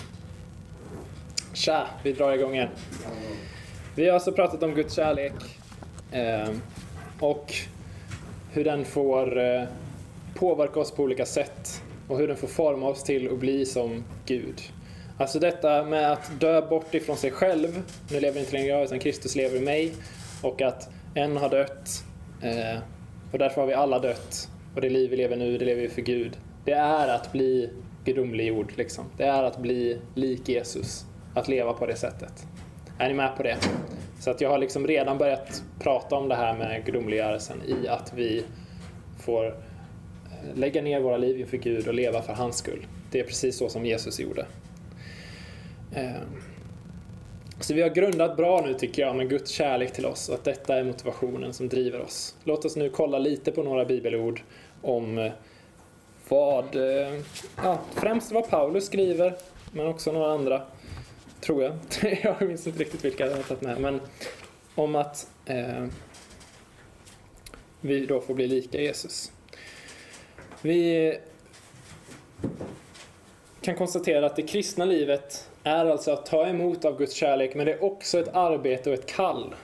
Tja, vi drar igång igen. Vi har alltså pratat om Guds kärlek eh, och hur den får eh, påverka oss på olika sätt och hur den får forma oss till att bli som Gud. Alltså detta med att dö bort ifrån sig själv, nu lever inte längre jag utan Kristus lever i mig och att en har dött eh, och därför har vi alla dött. Och det liv vi lever nu, det lever vi för Gud. Det är att bli gudomliggjord. Liksom. Det är att bli lik Jesus. Att leva på det sättet. Är ni med på det? Så att jag har liksom redan börjat prata om det här med gudomliggörelsen i att vi får eh, lägga ner våra liv inför Gud och leva för hans skull. Det är precis så som Jesus gjorde. Ehm, så vi har grundat bra nu tycker jag med Guds kärlek till oss och att detta är motivationen som driver oss. Låt oss nu kolla lite på några bibelord om eh, vad, eh, ja, främst vad Paulus skriver, men också några andra, tror jag. jag minns inte riktigt vilka jag har tagit med, men om att eh, vi då får bli lika Jesus. Vi kan konstatera att det kristna livet är alltså att ta emot av Guds kärlek, men det är också ett arbete och ett kall.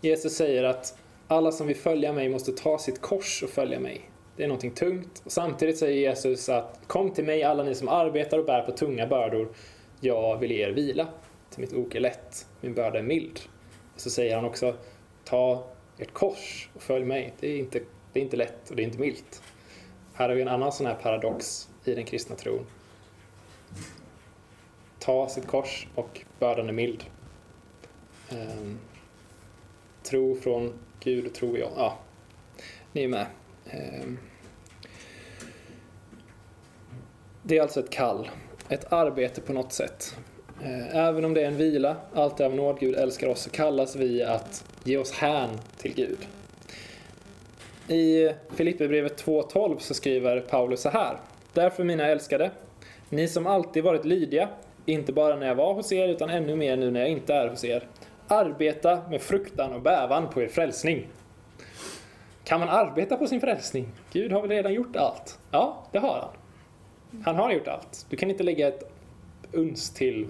Jesus säger att alla som vill följa mig måste ta sitt kors och följa mig. Det är någonting tungt. Och samtidigt säger Jesus att kom till mig alla ni som arbetar och bär på tunga bördor jag vill ge er vila. Till mitt ok är lätt, min börda är mild. Och så säger han också, ta ert kors och följ mig. Det är inte, det är inte lätt och det är inte milt. Här har vi en annan sån här paradox i den kristna tron. Ta sitt kors och bördan är mild. Ehm, tro från Gud och tro i. Ja, ni är med. Ehm, det är alltså ett kall, ett arbete på något sätt. Ehm, även om det är en vila, allt är av nåd, Gud älskar oss, så kallas vi att ge oss hän till Gud. I Filipperbrevet 2.12 så skriver Paulus så här. Därför mina älskade, ni som alltid varit lydiga, inte bara när jag var hos er utan ännu mer nu när jag inte är hos er. Arbeta med fruktan och bävan på er frälsning. Kan man arbeta på sin frälsning? Gud har väl redan gjort allt? Ja, det har han. Han har gjort allt. Du kan inte lägga ett uns till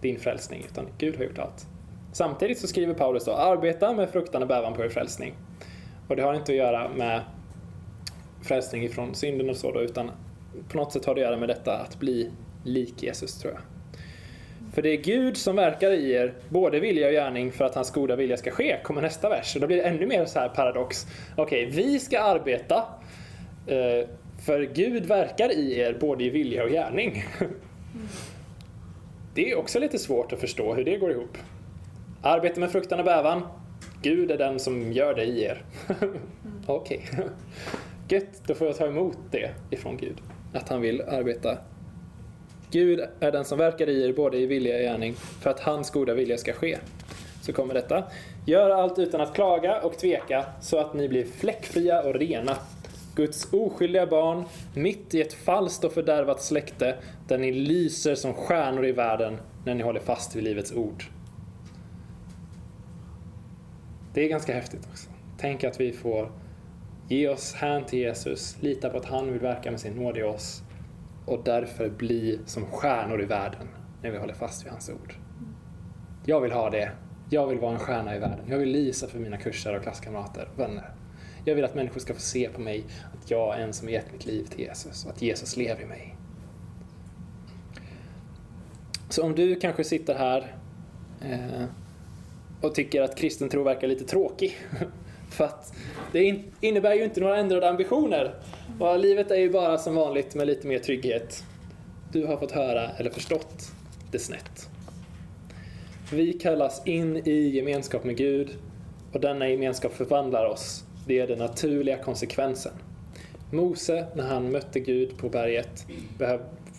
din frälsning, utan Gud har gjort allt. Samtidigt så skriver Paulus då, arbeta med fruktan och bävan på er frälsning. Och det har inte att göra med frälsning ifrån synden och så då, utan på något sätt har det att göra med detta att bli lik Jesus, tror jag. För det är Gud som verkar i er, både vilja och gärning, för att hans goda vilja ska ske, kommer nästa vers. Och då blir det ännu mer så här paradox. Okej, okay, vi ska arbeta, eh, för Gud verkar i er både i vilja och gärning. Det är också lite svårt att förstå hur det går ihop. Arbete med fruktan och bävan. Gud är den som gör det i er. Okej. Okay. Gött, då får jag ta emot det ifrån Gud. Att han vill arbeta Gud är den som verkar i er både i vilja och gärning för att hans goda vilja ska ske. Så kommer detta. Gör allt utan att klaga och tveka så att ni blir fläckfria och rena. Guds oskyldiga barn, mitt i ett falskt och fördärvat släkte där ni lyser som stjärnor i världen när ni håller fast vid livets ord. Det är ganska häftigt också. Tänk att vi får ge oss hän till Jesus, lita på att han vill verka med sin nåd i oss och därför bli som stjärnor i världen när vi håller fast vid hans ord. Jag vill ha det. Jag vill vara en stjärna i världen. Jag vill lysa för mina kursare och klasskamrater och vänner. Jag vill att människor ska få se på mig att jag är en som gett mitt liv till Jesus och att Jesus lever i mig. Så om du kanske sitter här eh, och tycker att kristen tro verkar lite tråkig för att det innebär ju inte några ändrade ambitioner och livet är ju bara som vanligt med lite mer trygghet. Du har fått höra eller förstått det snett. Vi kallas in i gemenskap med Gud och denna gemenskap förvandlar oss. Det är den naturliga konsekvensen. Mose, när han mötte Gud på berget,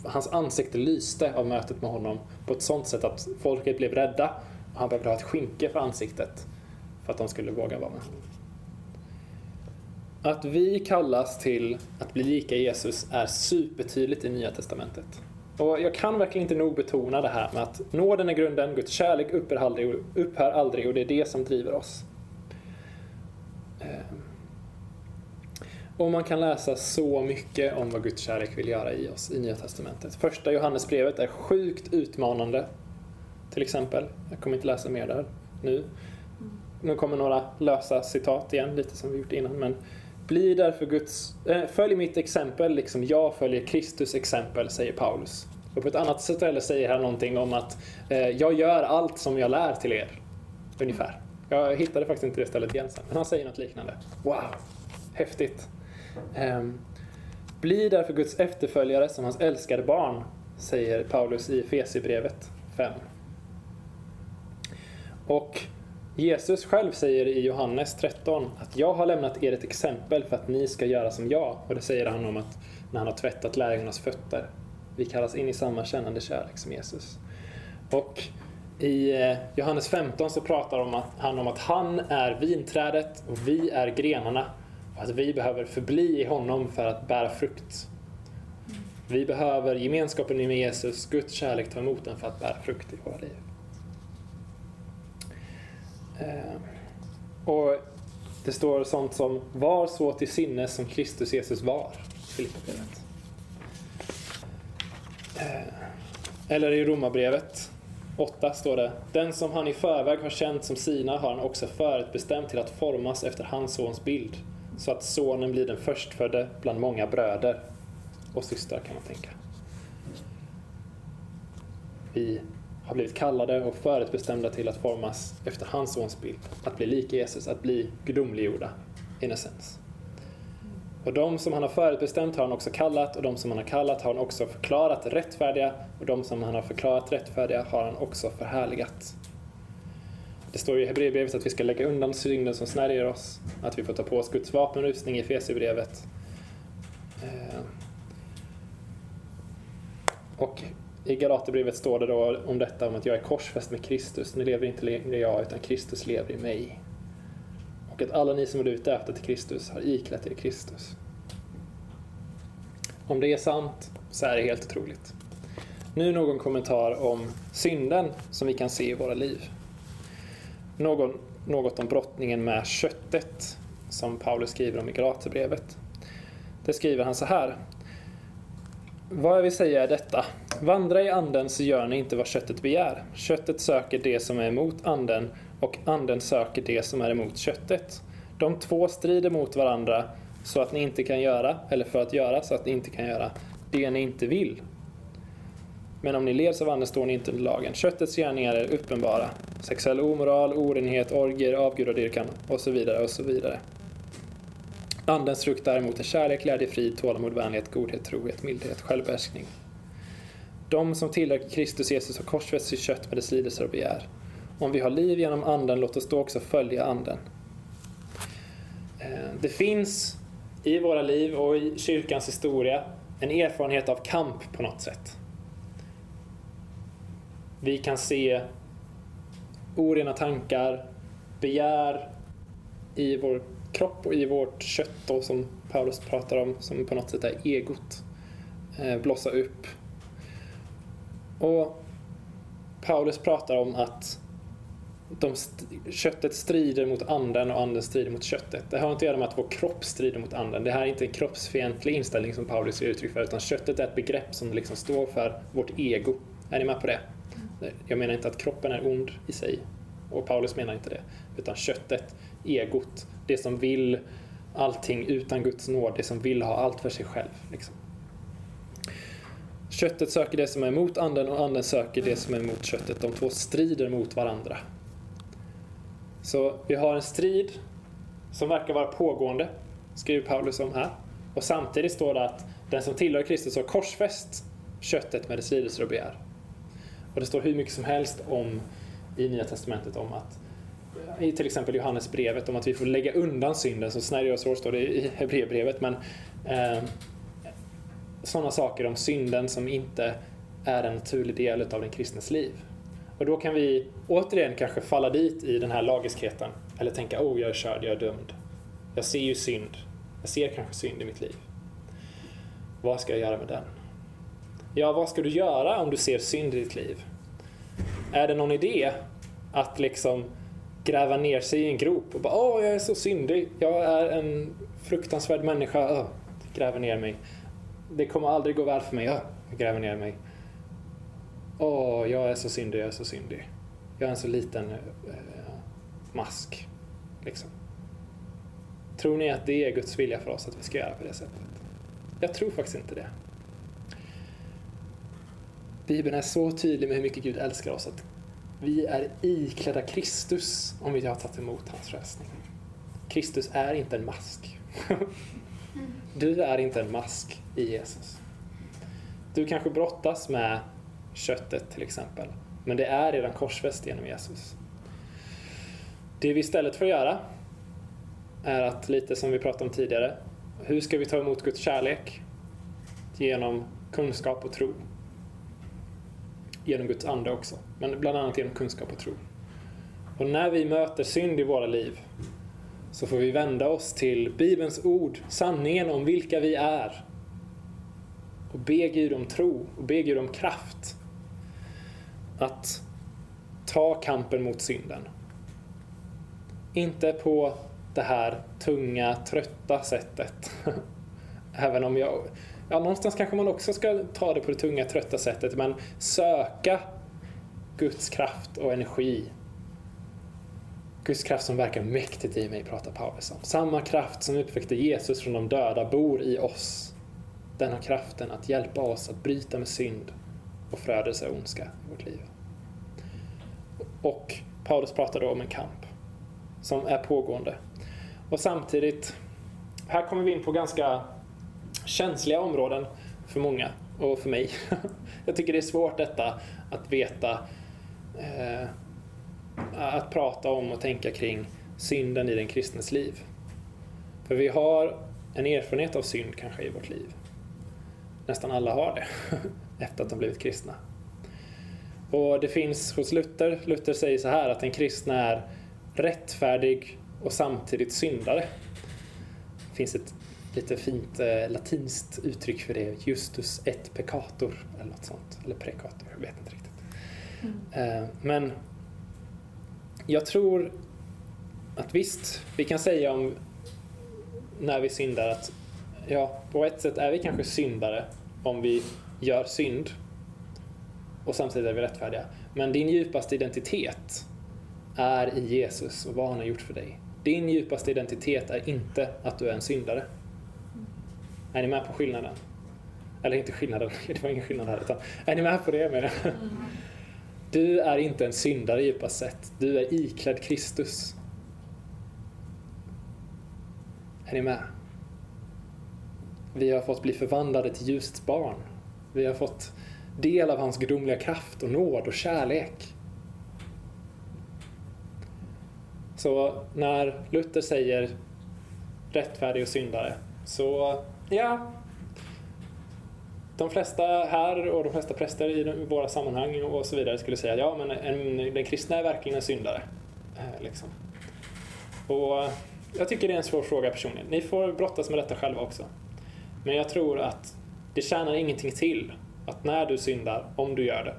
hans ansikte lyste av mötet med honom på ett sånt sätt att folket blev rädda och han behövde ha ett skynke för ansiktet för att de skulle våga vara med honom. Att vi kallas till att bli lika Jesus är supertydligt i Nya Testamentet. Och jag kan verkligen inte nog betona det här med att nåden är grunden, Guds kärlek upphör aldrig, upphör aldrig och det är det som driver oss. Ehm. Och man kan läsa så mycket om vad Guds kärlek vill göra i oss i Nya Testamentet. Första Johannesbrevet är sjukt utmanande. Till exempel. Jag kommer inte läsa mer där nu. Nu kommer några lösa citat igen, lite som vi gjort innan. Men bli därför Guds, äh, följ mitt exempel liksom jag följer Kristus exempel, säger Paulus. Och på ett annat ställe säger han någonting om att äh, jag gör allt som jag lär till er. Ungefär. Jag hittade faktiskt inte det stället igen sen, men han säger något liknande. Wow, häftigt. Um, bli därför Guds efterföljare som hans älskade barn, säger Paulus i Fesibrevet 5. Och Jesus själv säger i Johannes 13 att jag har lämnat er ett exempel för att ni ska göra som jag. Och det säger han om att när han har tvättat lärjungarnas fötter. Vi kallas in i samma kännande kärlek som Jesus. Och i eh, Johannes 15 så pratar han om att han är vinträdet och vi är grenarna. Och att vi behöver förbli i honom för att bära frukt. Vi behöver gemenskapen med Jesus, Guds kärlek, ta emot den för att bära frukt i våra liv. Eh, och det står sånt som var så till sinnes som Kristus Jesus var. Filipperbrevet. Eh, eller i Romarbrevet 8 står det Den som han i förväg har känt som sina har han också förutbestämt till att formas efter hans sons bild så att sonen blir den förstfödde bland många bröder och systrar kan man tänka. vi har blivit kallade och förutbestämda till att formas efter hans sons bild. Att bli lik Jesus, att bli gudomliggjorda in a sense. Och de som han har förutbestämt har han också kallat och de som han har kallat har han också förklarat rättfärdiga och de som han har förklarat rättfärdiga har han också förhärligat. Det står i Hebreerbrevet att vi ska lägga undan synden som snärjer oss, att vi får ta på oss Guds vapenrustning i Efesierbrevet. Eh. Och i Galaterbrevet står det då om detta om att jag är korsfäst med Kristus. Nu lever inte längre jag utan Kristus lever i mig. Och att alla ni som är ute efter till Kristus har iklätt er Kristus. Om det är sant så är det helt otroligt. Nu någon kommentar om synden som vi kan se i våra liv. Någon, något om brottningen med köttet som Paulus skriver om i Galaterbrevet. Det skriver han så här. Vad jag vill säga är detta. Vandra i anden så gör ni inte vad köttet begär. Köttet söker det som är emot anden och anden söker det som är emot köttet. De två strider mot varandra så att ni inte kan göra, eller för att göra så att ni inte kan göra, det ni inte vill. Men om ni leds av anden står ni inte under lagen. Köttets gärningar är uppenbara. Sexuell omoral, orenhet, orger, avgudadyrkan och så vidare och så vidare. Andens frukt däremot är kärlek, glädje, frid, tålamod, vänlighet, godhet, trohet, mildhet, självbehärskning. De som tillhör Kristus Jesus har korsfäst sitt kött med dess lidelser och begär. Om vi har liv genom anden, låt oss då också följa anden. Eh, det finns i våra liv och i kyrkans historia en erfarenhet av kamp på något sätt. Vi kan se orena tankar, begär i vår kropp och i vårt kött då, som Paulus pratar om, som på något sätt är egot, eh, blossa upp. Och Paulus pratar om att de st köttet strider mot anden och anden strider mot köttet. Det har inte att göra med att vår kropp strider mot anden. Det här är inte en kroppsfientlig inställning som Paulus ger uttryck för, utan köttet är ett begrepp som liksom står för vårt ego. Är ni med på det? Jag menar inte att kroppen är ond i sig, och Paulus menar inte det, utan köttet, egot, det som vill allting utan Guds nåd, det som vill ha allt för sig själv. Liksom. Köttet söker det som är emot anden och anden söker det som är emot köttet. De två strider mot varandra. Så vi har en strid som verkar vara pågående, skriver Paulus om här. Och samtidigt står det att den som tillhör Kristus har korsfäst köttet med dess lidelser och begär. Och det står hur mycket som helst om i Nya Testamentet om att i till exempel Johannesbrevet om att vi får lägga undan synden som snärjer oss hårt, står det i Hebreerbrevet. Men eh, sådana saker om synden som inte är en naturlig del av den kristnes liv. Och då kan vi återigen kanske falla dit i den här lagiskheten. Eller tänka, oh jag är körd, jag är dömd. Jag ser ju synd. Jag ser kanske synd i mitt liv. Vad ska jag göra med den? Ja, vad ska du göra om du ser synd i ditt liv? Är det någon idé att liksom gräva ner sig i en grop och bara åh, jag är så syndig. Jag är en fruktansvärd människa. Åh, gräver ner mig. Det kommer aldrig gå väl för mig. Åh, jag gräver ner mig. Åh, jag är så syndig, jag är så syndig. Jag är en så liten eh, eh, mask. Liksom. Tror ni att det är Guds vilja för oss att vi ska göra på det sättet? Jag tror faktiskt inte det. Bibeln är så tydlig med hur mycket Gud älskar oss att vi är iklädda Kristus om vi har tagit emot hans frälsning. Kristus är inte en mask. Du är inte en mask i Jesus. Du kanske brottas med köttet till exempel, men det är redan korsfäst genom Jesus. Det vi istället får göra är att, lite som vi pratade om tidigare, hur ska vi ta emot Guds kärlek? Genom kunskap och tro genom Guds ande också. Men bland annat genom kunskap och tro. Och när vi möter synd i våra liv så får vi vända oss till Bibelns ord, sanningen om vilka vi är. Och be Gud om tro och be Gud om kraft. Att ta kampen mot synden. Inte på det här tunga, trötta sättet. Även om jag ja, någonstans kanske man också ska ta det på det tunga, trötta sättet, men söka Guds kraft och energi. Guds kraft som verkar mäktigt i mig, pratar Paulus om. Samma kraft som uppväckte Jesus från de döda bor i oss. Den har kraften att hjälpa oss att bryta med synd och förödelse och ondska i vårt liv. Och Paulus pratar då om en kamp som är pågående. Och samtidigt, här kommer vi in på ganska känsliga områden för många och för mig. Jag tycker det är svårt detta att veta, eh, att prata om och tänka kring synden i den kristnes liv. För vi har en erfarenhet av synd kanske i vårt liv. Nästan alla har det efter att de blivit kristna. Och det finns hos Luther, Luther säger så här att den kristna är rättfärdig och samtidigt syndare. Det finns ett lite fint eh, latinskt uttryck för det, justus et peccator eller något sånt. Eller precator, jag vet inte riktigt. Mm. Men jag tror att visst, vi kan säga om när vi syndar att ja, på ett sätt är vi kanske syndare om vi gör synd och samtidigt är vi rättfärdiga. Men din djupaste identitet är i Jesus och vad han har gjort för dig. Din djupaste identitet är inte att du är en syndare. Är ni med på skillnaden? Eller inte skillnaden, det var ingen skillnad här. Utan, är ni med på det med du är inte en syndare djupast sett. Du är iklädd Kristus. Är ni med? Vi har fått bli förvandlade till ljusets barn. Vi har fått del av hans gudomliga kraft och nåd och kärlek. Så när Luther säger rättfärdig och syndare, så ja, de flesta här och de flesta präster i våra sammanhang och så vidare skulle säga ja, men en, den kristna är verkligen en syndare. Eh, liksom. Och eh, jag tycker det är en svår fråga personligen. Ni får brottas med detta själva också. Men jag tror att det tjänar ingenting till att när du syndar, om du gör det,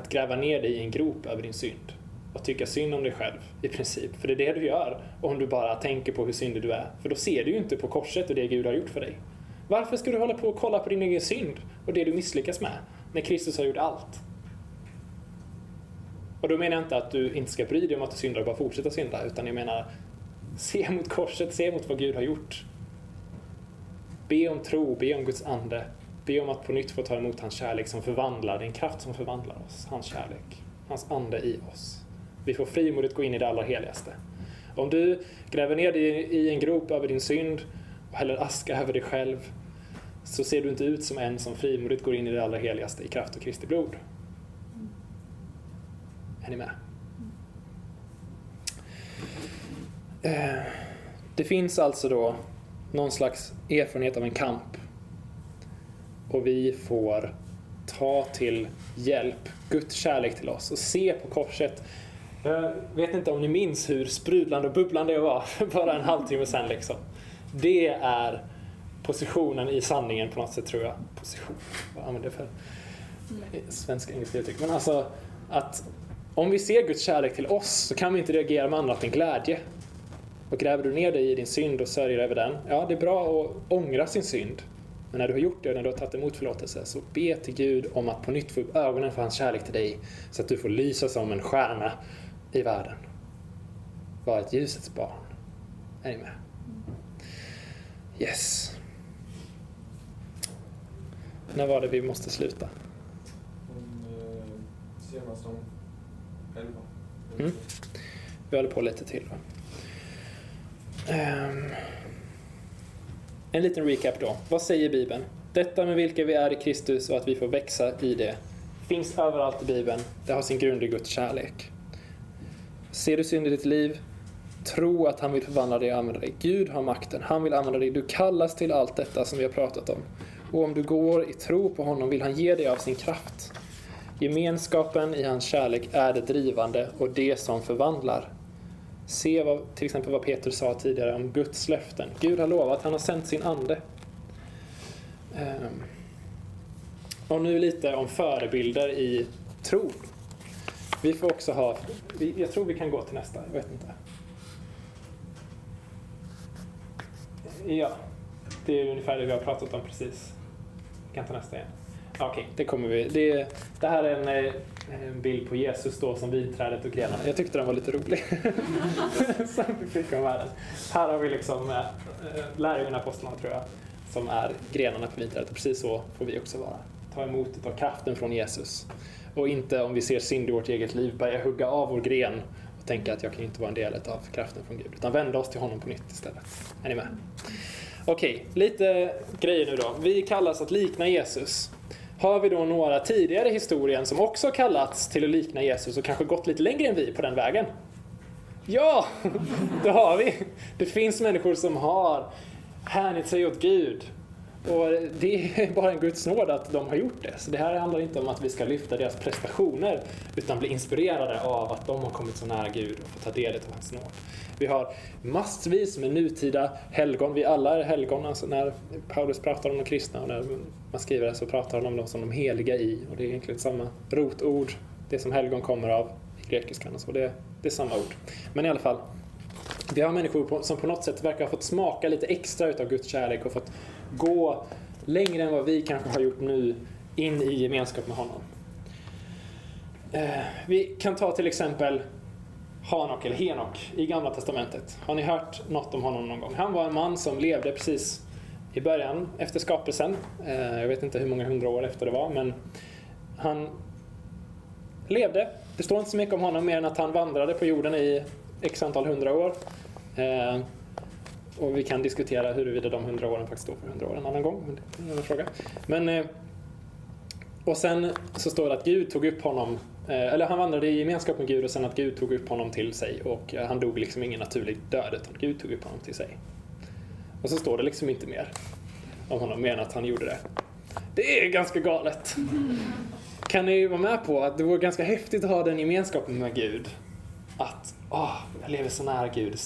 att gräva ner dig i en grop över din synd och tycka synd om dig själv i princip. För det är det du gör om du bara tänker på hur syndig du är. För då ser du ju inte på korset och det Gud har gjort för dig. Varför ska du hålla på och kolla på din egen synd och det du misslyckas med när Kristus har gjort allt? Och då menar jag inte att du inte ska bry dig om att du syndar och bara fortsätta synda, utan jag menar se mot korset, se mot vad Gud har gjort. Be om tro, be om Guds ande. Be om att på nytt få ta emot hans kärlek som förvandlar, det är en kraft som förvandlar oss, hans kärlek, hans ande i oss. Vi får frimodigt gå in i det allra heligaste. Om du gräver ner dig i en grop över din synd häller aska över dig själv så ser du inte ut som en som frimodigt går in i det allra heligaste i kraft av Kristi blod. Är ni med? Eh, det finns alltså då någon slags erfarenhet av en kamp och vi får ta till hjälp Guds kärlek till oss och se på korset jag vet inte om ni minns hur sprudlande och bubblande jag var för bara en halvtimme sedan. Liksom. Det är positionen i sanningen på något sätt tror jag. Position, vad använder jag för svenska engelska uttryck? Men alltså att om vi ser Guds kärlek till oss så kan vi inte reagera med annat än glädje. Och gräver du ner dig i din synd och sörjer över den, ja det är bra att ångra sin synd. Men när du har gjort det, när du har tagit emot förlåtelse, så be till Gud om att på nytt få upp ögonen för hans kärlek till dig så att du får lysa som en stjärna i världen. Var ett ljusets barn. Är ni med? Yes. När var det vi måste sluta? Senast om elva. Mm. Vi håller på lite till. Um, en liten recap då. Vad säger Bibeln? Detta med vilka vi är i Kristus och att vi får växa i det finns överallt i Bibeln. Det har sin grund i Guds kärlek. Ser du synd i ditt liv? Tro att han vill förvandla dig och använda dig. Gud har makten. Han vill använda dig. Du kallas till allt detta som vi har pratat om. Och om du går i tro på honom vill han ge dig av sin kraft. Gemenskapen i hans kärlek är det drivande och det som förvandlar. Se vad, till exempel vad Peter sa tidigare om Guds löften. Gud har lovat, han har sänt sin ande. Ehm. Och nu lite om förebilder i tron. Vi får också ha, jag tror vi kan gå till nästa, jag vet inte. Ja, det är ungefär det vi har pratat om precis. Vi kan ta nästa igen. Okej, okay, det kommer vi. Det, det här är en, eh, en, bild på Jesus då som vinträdet och grenarna. Jag tyckte den var lite rolig. som vi fick världen. Här har vi liksom äh, lärjungarna, apostlarna tror jag, som är grenarna på vinträdet. Precis så får vi också vara. ta emot och ta kraften från Jesus. Och inte om vi ser synd i vårt eget liv börja hugga av vår gren tänka att jag kan inte vara en del av kraften från Gud. Utan vända oss till honom på nytt istället. Är ni med? Okej, lite grejer nu då. Vi kallas att likna Jesus. Har vi då några tidigare i historien som också kallats till att likna Jesus och kanske gått lite längre än vi på den vägen? Ja, det har vi. Det finns människor som har hängit sig åt Gud. Och det är bara en Guds nåd att de har gjort det. Så det här handlar inte om att vi ska lyfta deras prestationer utan bli inspirerade av att de har kommit så nära Gud och fått ta del av hans nåd. Vi har massvis med nutida helgon. Vi alla är helgon. Alltså när Paulus pratar om de kristna och när man skriver det så pratar han om dem som de heliga i. Och det är egentligen samma rotord, det som helgon kommer av i grekiskan. Och så. Det, det är samma ord. Men i alla fall, vi har människor som på något sätt verkar ha fått smaka lite extra utav Guds kärlek och fått gå längre än vad vi kanske har gjort nu in i gemenskap med honom. Eh, vi kan ta till exempel Hanok eller Henok i Gamla Testamentet. Har ni hört något om honom någon gång? Han var en man som levde precis i början efter skapelsen. Eh, jag vet inte hur många hundra år efter det var, men han levde. Det står inte så mycket om honom mer än att han vandrade på jorden i x antal hundra år. Eh, och vi kan diskutera huruvida de hundra åren faktiskt står för hundra år en annan gång. Men det är en annan fråga. Men, eh, och sen så står det att Gud tog upp honom, eh, eller han vandrade i gemenskap med Gud och sen att Gud tog upp honom till sig och eh, han dog liksom ingen naturlig död utan Gud tog upp honom till sig. Och så står det liksom inte mer om honom mer än att han gjorde det. Det är ganska galet. Kan ni vara med på att det vore ganska häftigt att ha den gemenskapen med Gud? Att oh, jag lever så nära Gud.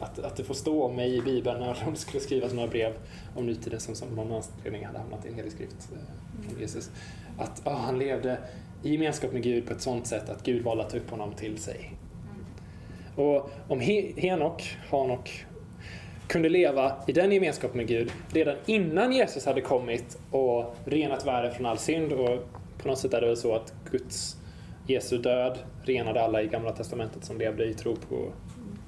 Att, att det får stå om mig i Bibeln när de skulle skriva några brev om nutiden som, som någon anledning hade hamnat i en helig skrift eh, från Jesus. Att oh, han levde i gemenskap med Gud på ett sånt sätt att Gud valde att ta upp honom till sig. Och om Henok, Hanok, kunde leva i den gemenskapen med Gud redan innan Jesus hade kommit och renat världen från all synd och på något sätt är det väl så att Guds Jesu död renade alla i Gamla Testamentet som levde i tro på,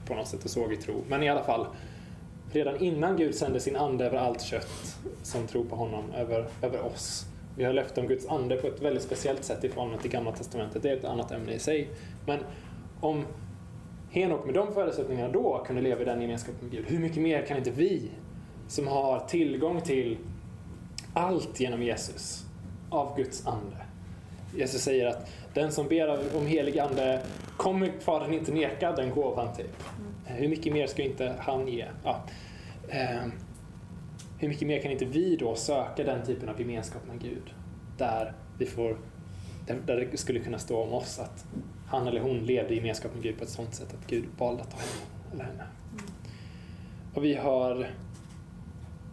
på något sätt och såg i tro. Men i alla fall, redan innan Gud sände sin ande över allt kött som tror på honom, över, över oss. Vi har löfte om Guds ande på ett väldigt speciellt sätt i förhållande till Gamla Testamentet. Det är ett annat ämne i sig. Men om Henok med de förutsättningarna då kunde leva i den gemenskapen med Gud, hur mycket mer kan inte vi som har tillgång till allt genom Jesus av Guds ande? Jesus säger att den som ber om helig ande kommer Fadern inte neka den gåvan. Typ. Mm. Hur mycket mer ska inte han ge? Ja. Eh, hur mycket mer kan inte vi då söka den typen av gemenskap med Gud? Där, vi får, där det skulle kunna stå om oss att han eller hon levde i gemenskap med Gud på ett sådant sätt att Gud valde att ta honom eller henne. Mm. Och vi har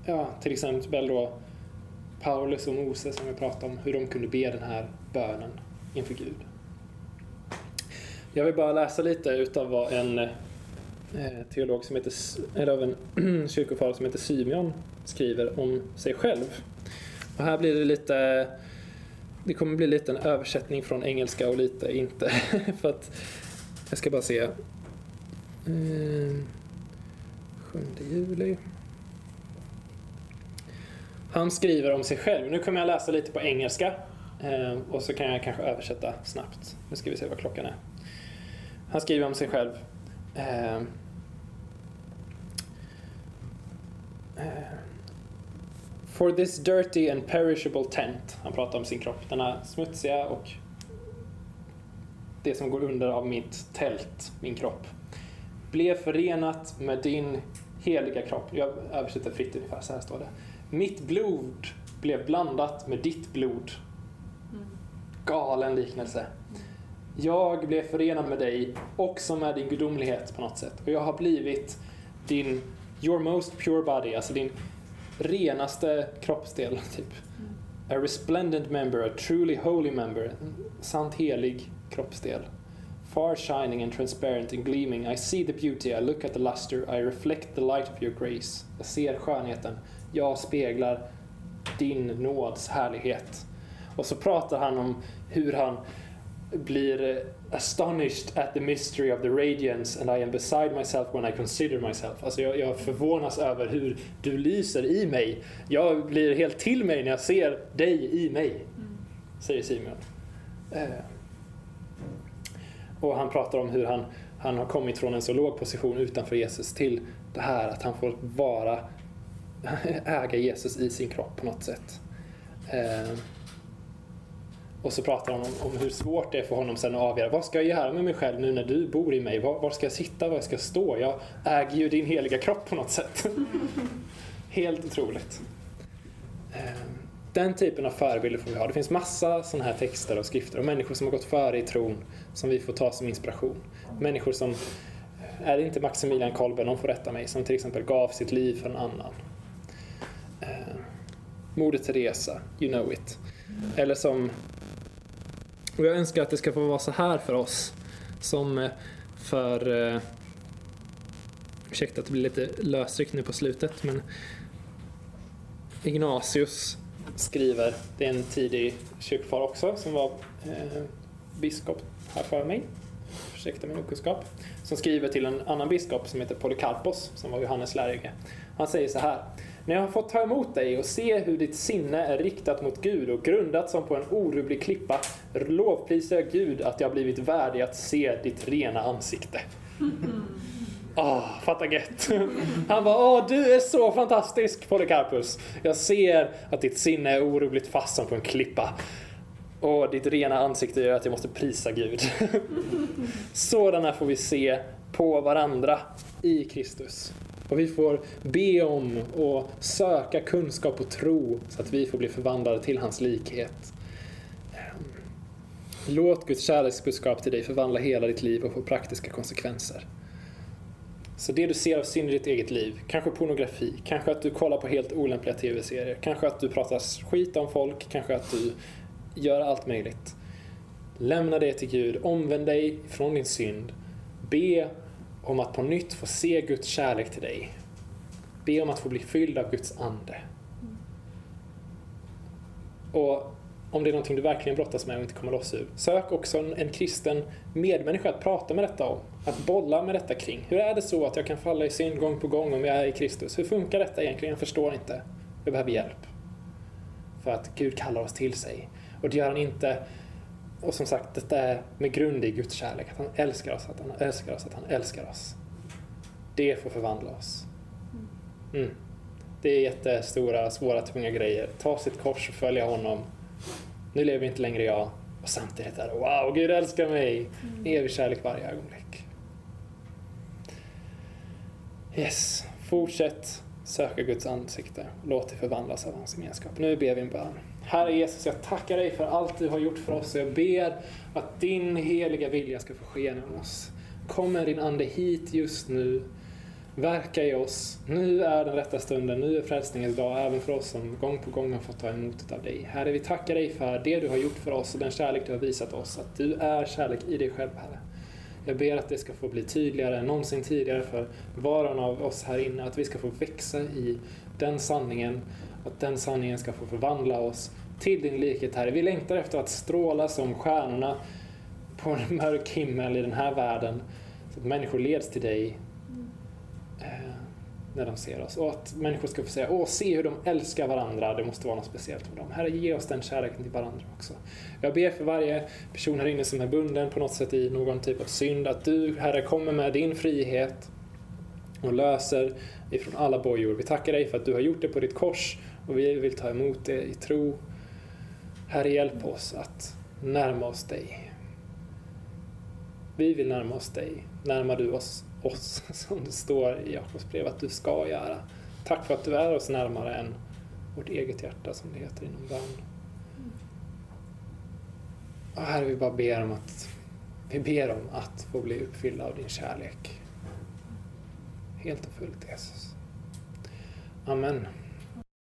ja, till exempel då Paulus och Moses som vi pratade om, hur de kunde be den här bönen inför Gud. Jag vill bara läsa lite utav vad en eh, teolog som heter, eller av en kyrkofader som heter Symeon skriver om sig själv. Och här blir det lite, det kommer bli lite en översättning från engelska och lite inte. För att, jag ska bara se. Eh, 7 juli. Han skriver om sig själv. Nu kommer jag läsa lite på engelska Ehm, och så kan jag kanske översätta snabbt. Nu ska vi se vad klockan är. Han skriver om sig själv. Eh, For this dirty and perishable tent. Han pratar om sin kropp. Denna smutsiga och det som går under av mitt tält, min kropp, blev förenat med din heliga kropp. Jag översätter fritt ungefär, så här står det. Mitt blod blev blandat med ditt blod galen liknelse. Jag blev förenad med dig, också med din gudomlighet på något sätt. Och jag har blivit din, your most pure body, alltså din renaste kroppsdel. Typ. A resplendent member, a truly holy member, en sant helig kroppsdel. Far shining and transparent and gleaming, I see the beauty, I look at the luster, I reflect the light of your grace. Jag ser skönheten, jag speglar din nåds härlighet. Och så pratar han om hur han blir astonished at the mystery of the radiance and I am beside myself when I consider myself. Alltså jag, jag förvånas över hur du lyser i mig. Jag blir helt till mig när jag ser dig i mig. säger Simeon. Eh, och han pratar om hur han, han har kommit från en så låg position utanför Jesus till det här att han får vara, äga Jesus i sin kropp på något sätt. Eh, och så pratar han om, om, hur svårt det är för honom sen att avgöra vad ska jag göra med mig själv nu när du bor i mig? Var, var ska jag sitta? Var ska jag stå? Jag äger ju din heliga kropp på något sätt. Helt otroligt. Ehm, den typen av förebilder får vi ha. Det finns massa sådana här texter och skrifter och människor som har gått före i tron som vi får ta som inspiration. Människor som, eh, är det inte Maximilian Kolbe, någon får rätta mig, som till exempel gav sitt liv för en annan. Eh, Moder Teresa, you know it. Eller som, och jag önskar att det ska få vara så här för oss som eh, för, eh, ursäkta att det blir lite lösryckt nu på slutet, men Ignatius skriver, det är en tidig kyrkofar också som var eh, biskop här för mig, ursäkta min okunskap, som skriver till en annan biskop som heter Polycarpos som var Johannes lärjunge. Han säger så här. När jag har fått ta emot dig och se hur ditt sinne är riktat mot Gud och grundat som på en orubblig klippa lovprisar jag Gud att jag blivit värdig att se ditt rena ansikte. Åh, oh, fatta gett. Han bara, åh du är så fantastisk Polycarpus. Jag ser att ditt sinne är orubbligt fast som på en klippa. Och ditt rena ansikte gör att jag måste prisa Gud. Sådana får vi se på varandra i Kristus. Och vi får be om och söka kunskap och tro så att vi får bli förvandlade till hans likhet. Låt Guds kärleksbudskap till dig förvandla hela ditt liv och få praktiska konsekvenser. Så det du ser av synd i ditt eget liv, kanske pornografi, kanske att du kollar på helt olämpliga tv-serier, kanske att du pratar skit om folk, kanske att du gör allt möjligt. Lämna det till Gud, omvänd dig från din synd, be om att på nytt få se Guds kärlek till dig. Be om att få bli fylld av Guds ande. Och om det är någonting du verkligen brottas med och inte kommer loss ur. Sök också en, en kristen medmänniska att prata med detta om. Att bolla med detta kring. Hur är det så att jag kan falla i synd gång på gång om jag är i Kristus? Hur funkar detta egentligen? Jag förstår inte. Jag behöver hjälp. För att Gud kallar oss till sig. Och det gör han inte och som sagt, detta är med grund i Guds kärlek. Att han älskar oss, att han älskar oss, att han älskar oss. Det får förvandla oss. Mm. Det är jättestora, svåra, tunga grejer. Ta sitt kors och följa honom. Nu lever inte längre jag. Och samtidigt är det wow, Gud älskar mig. Mm. Evig kärlek varje ögonblick. Yes, fortsätt söka Guds ansikte. Låt dig förvandlas av hans gemenskap. Nu ber vi en bön. Herre Jesus, jag tackar dig för allt du har gjort för oss och jag ber att din heliga vilja ska få ske genom oss. Kom med din Ande hit just nu. Verka i oss. Nu är den rätta stunden, nu är frälsningens dag, även för oss som gång på gång har fått ta emot av dig. Herre, vi tackar dig för det du har gjort för oss och den kärlek du har visat oss, att du är kärlek i dig själv, Herre. Jag ber att det ska få bli tydligare än någonsin tidigare för var och en av oss här inne, att vi ska få växa i den sanningen, att den sanningen ska få förvandla oss till din likhet, Herre. Vi längtar efter att stråla som stjärnorna på en mörk himmel i den här världen, så att människor leds till dig eh, när de ser oss. Och att människor ska få säga, åh, se hur de älskar varandra, det måste vara något speciellt med dem. Herre, ge oss den kärleken till varandra också. Jag ber för varje person här inne som är bunden på något sätt i någon typ av synd, att du, Herre, kommer med din frihet och löser ifrån alla bojor. Vi tackar dig för att du har gjort det på ditt kors och vi vill ta emot det i tro. Herre, hjälp oss att närma oss dig. Vi vill närma oss dig. Närmar du oss, oss som det står i Jakobs brev att du ska göra. Tack för att du är oss närmare än vårt eget hjärta som det heter inom bön. Och Herre, vi bara ber om att vi ber om att få bli uppfyllda av din kärlek. Helt och fullt Jesus. Amen.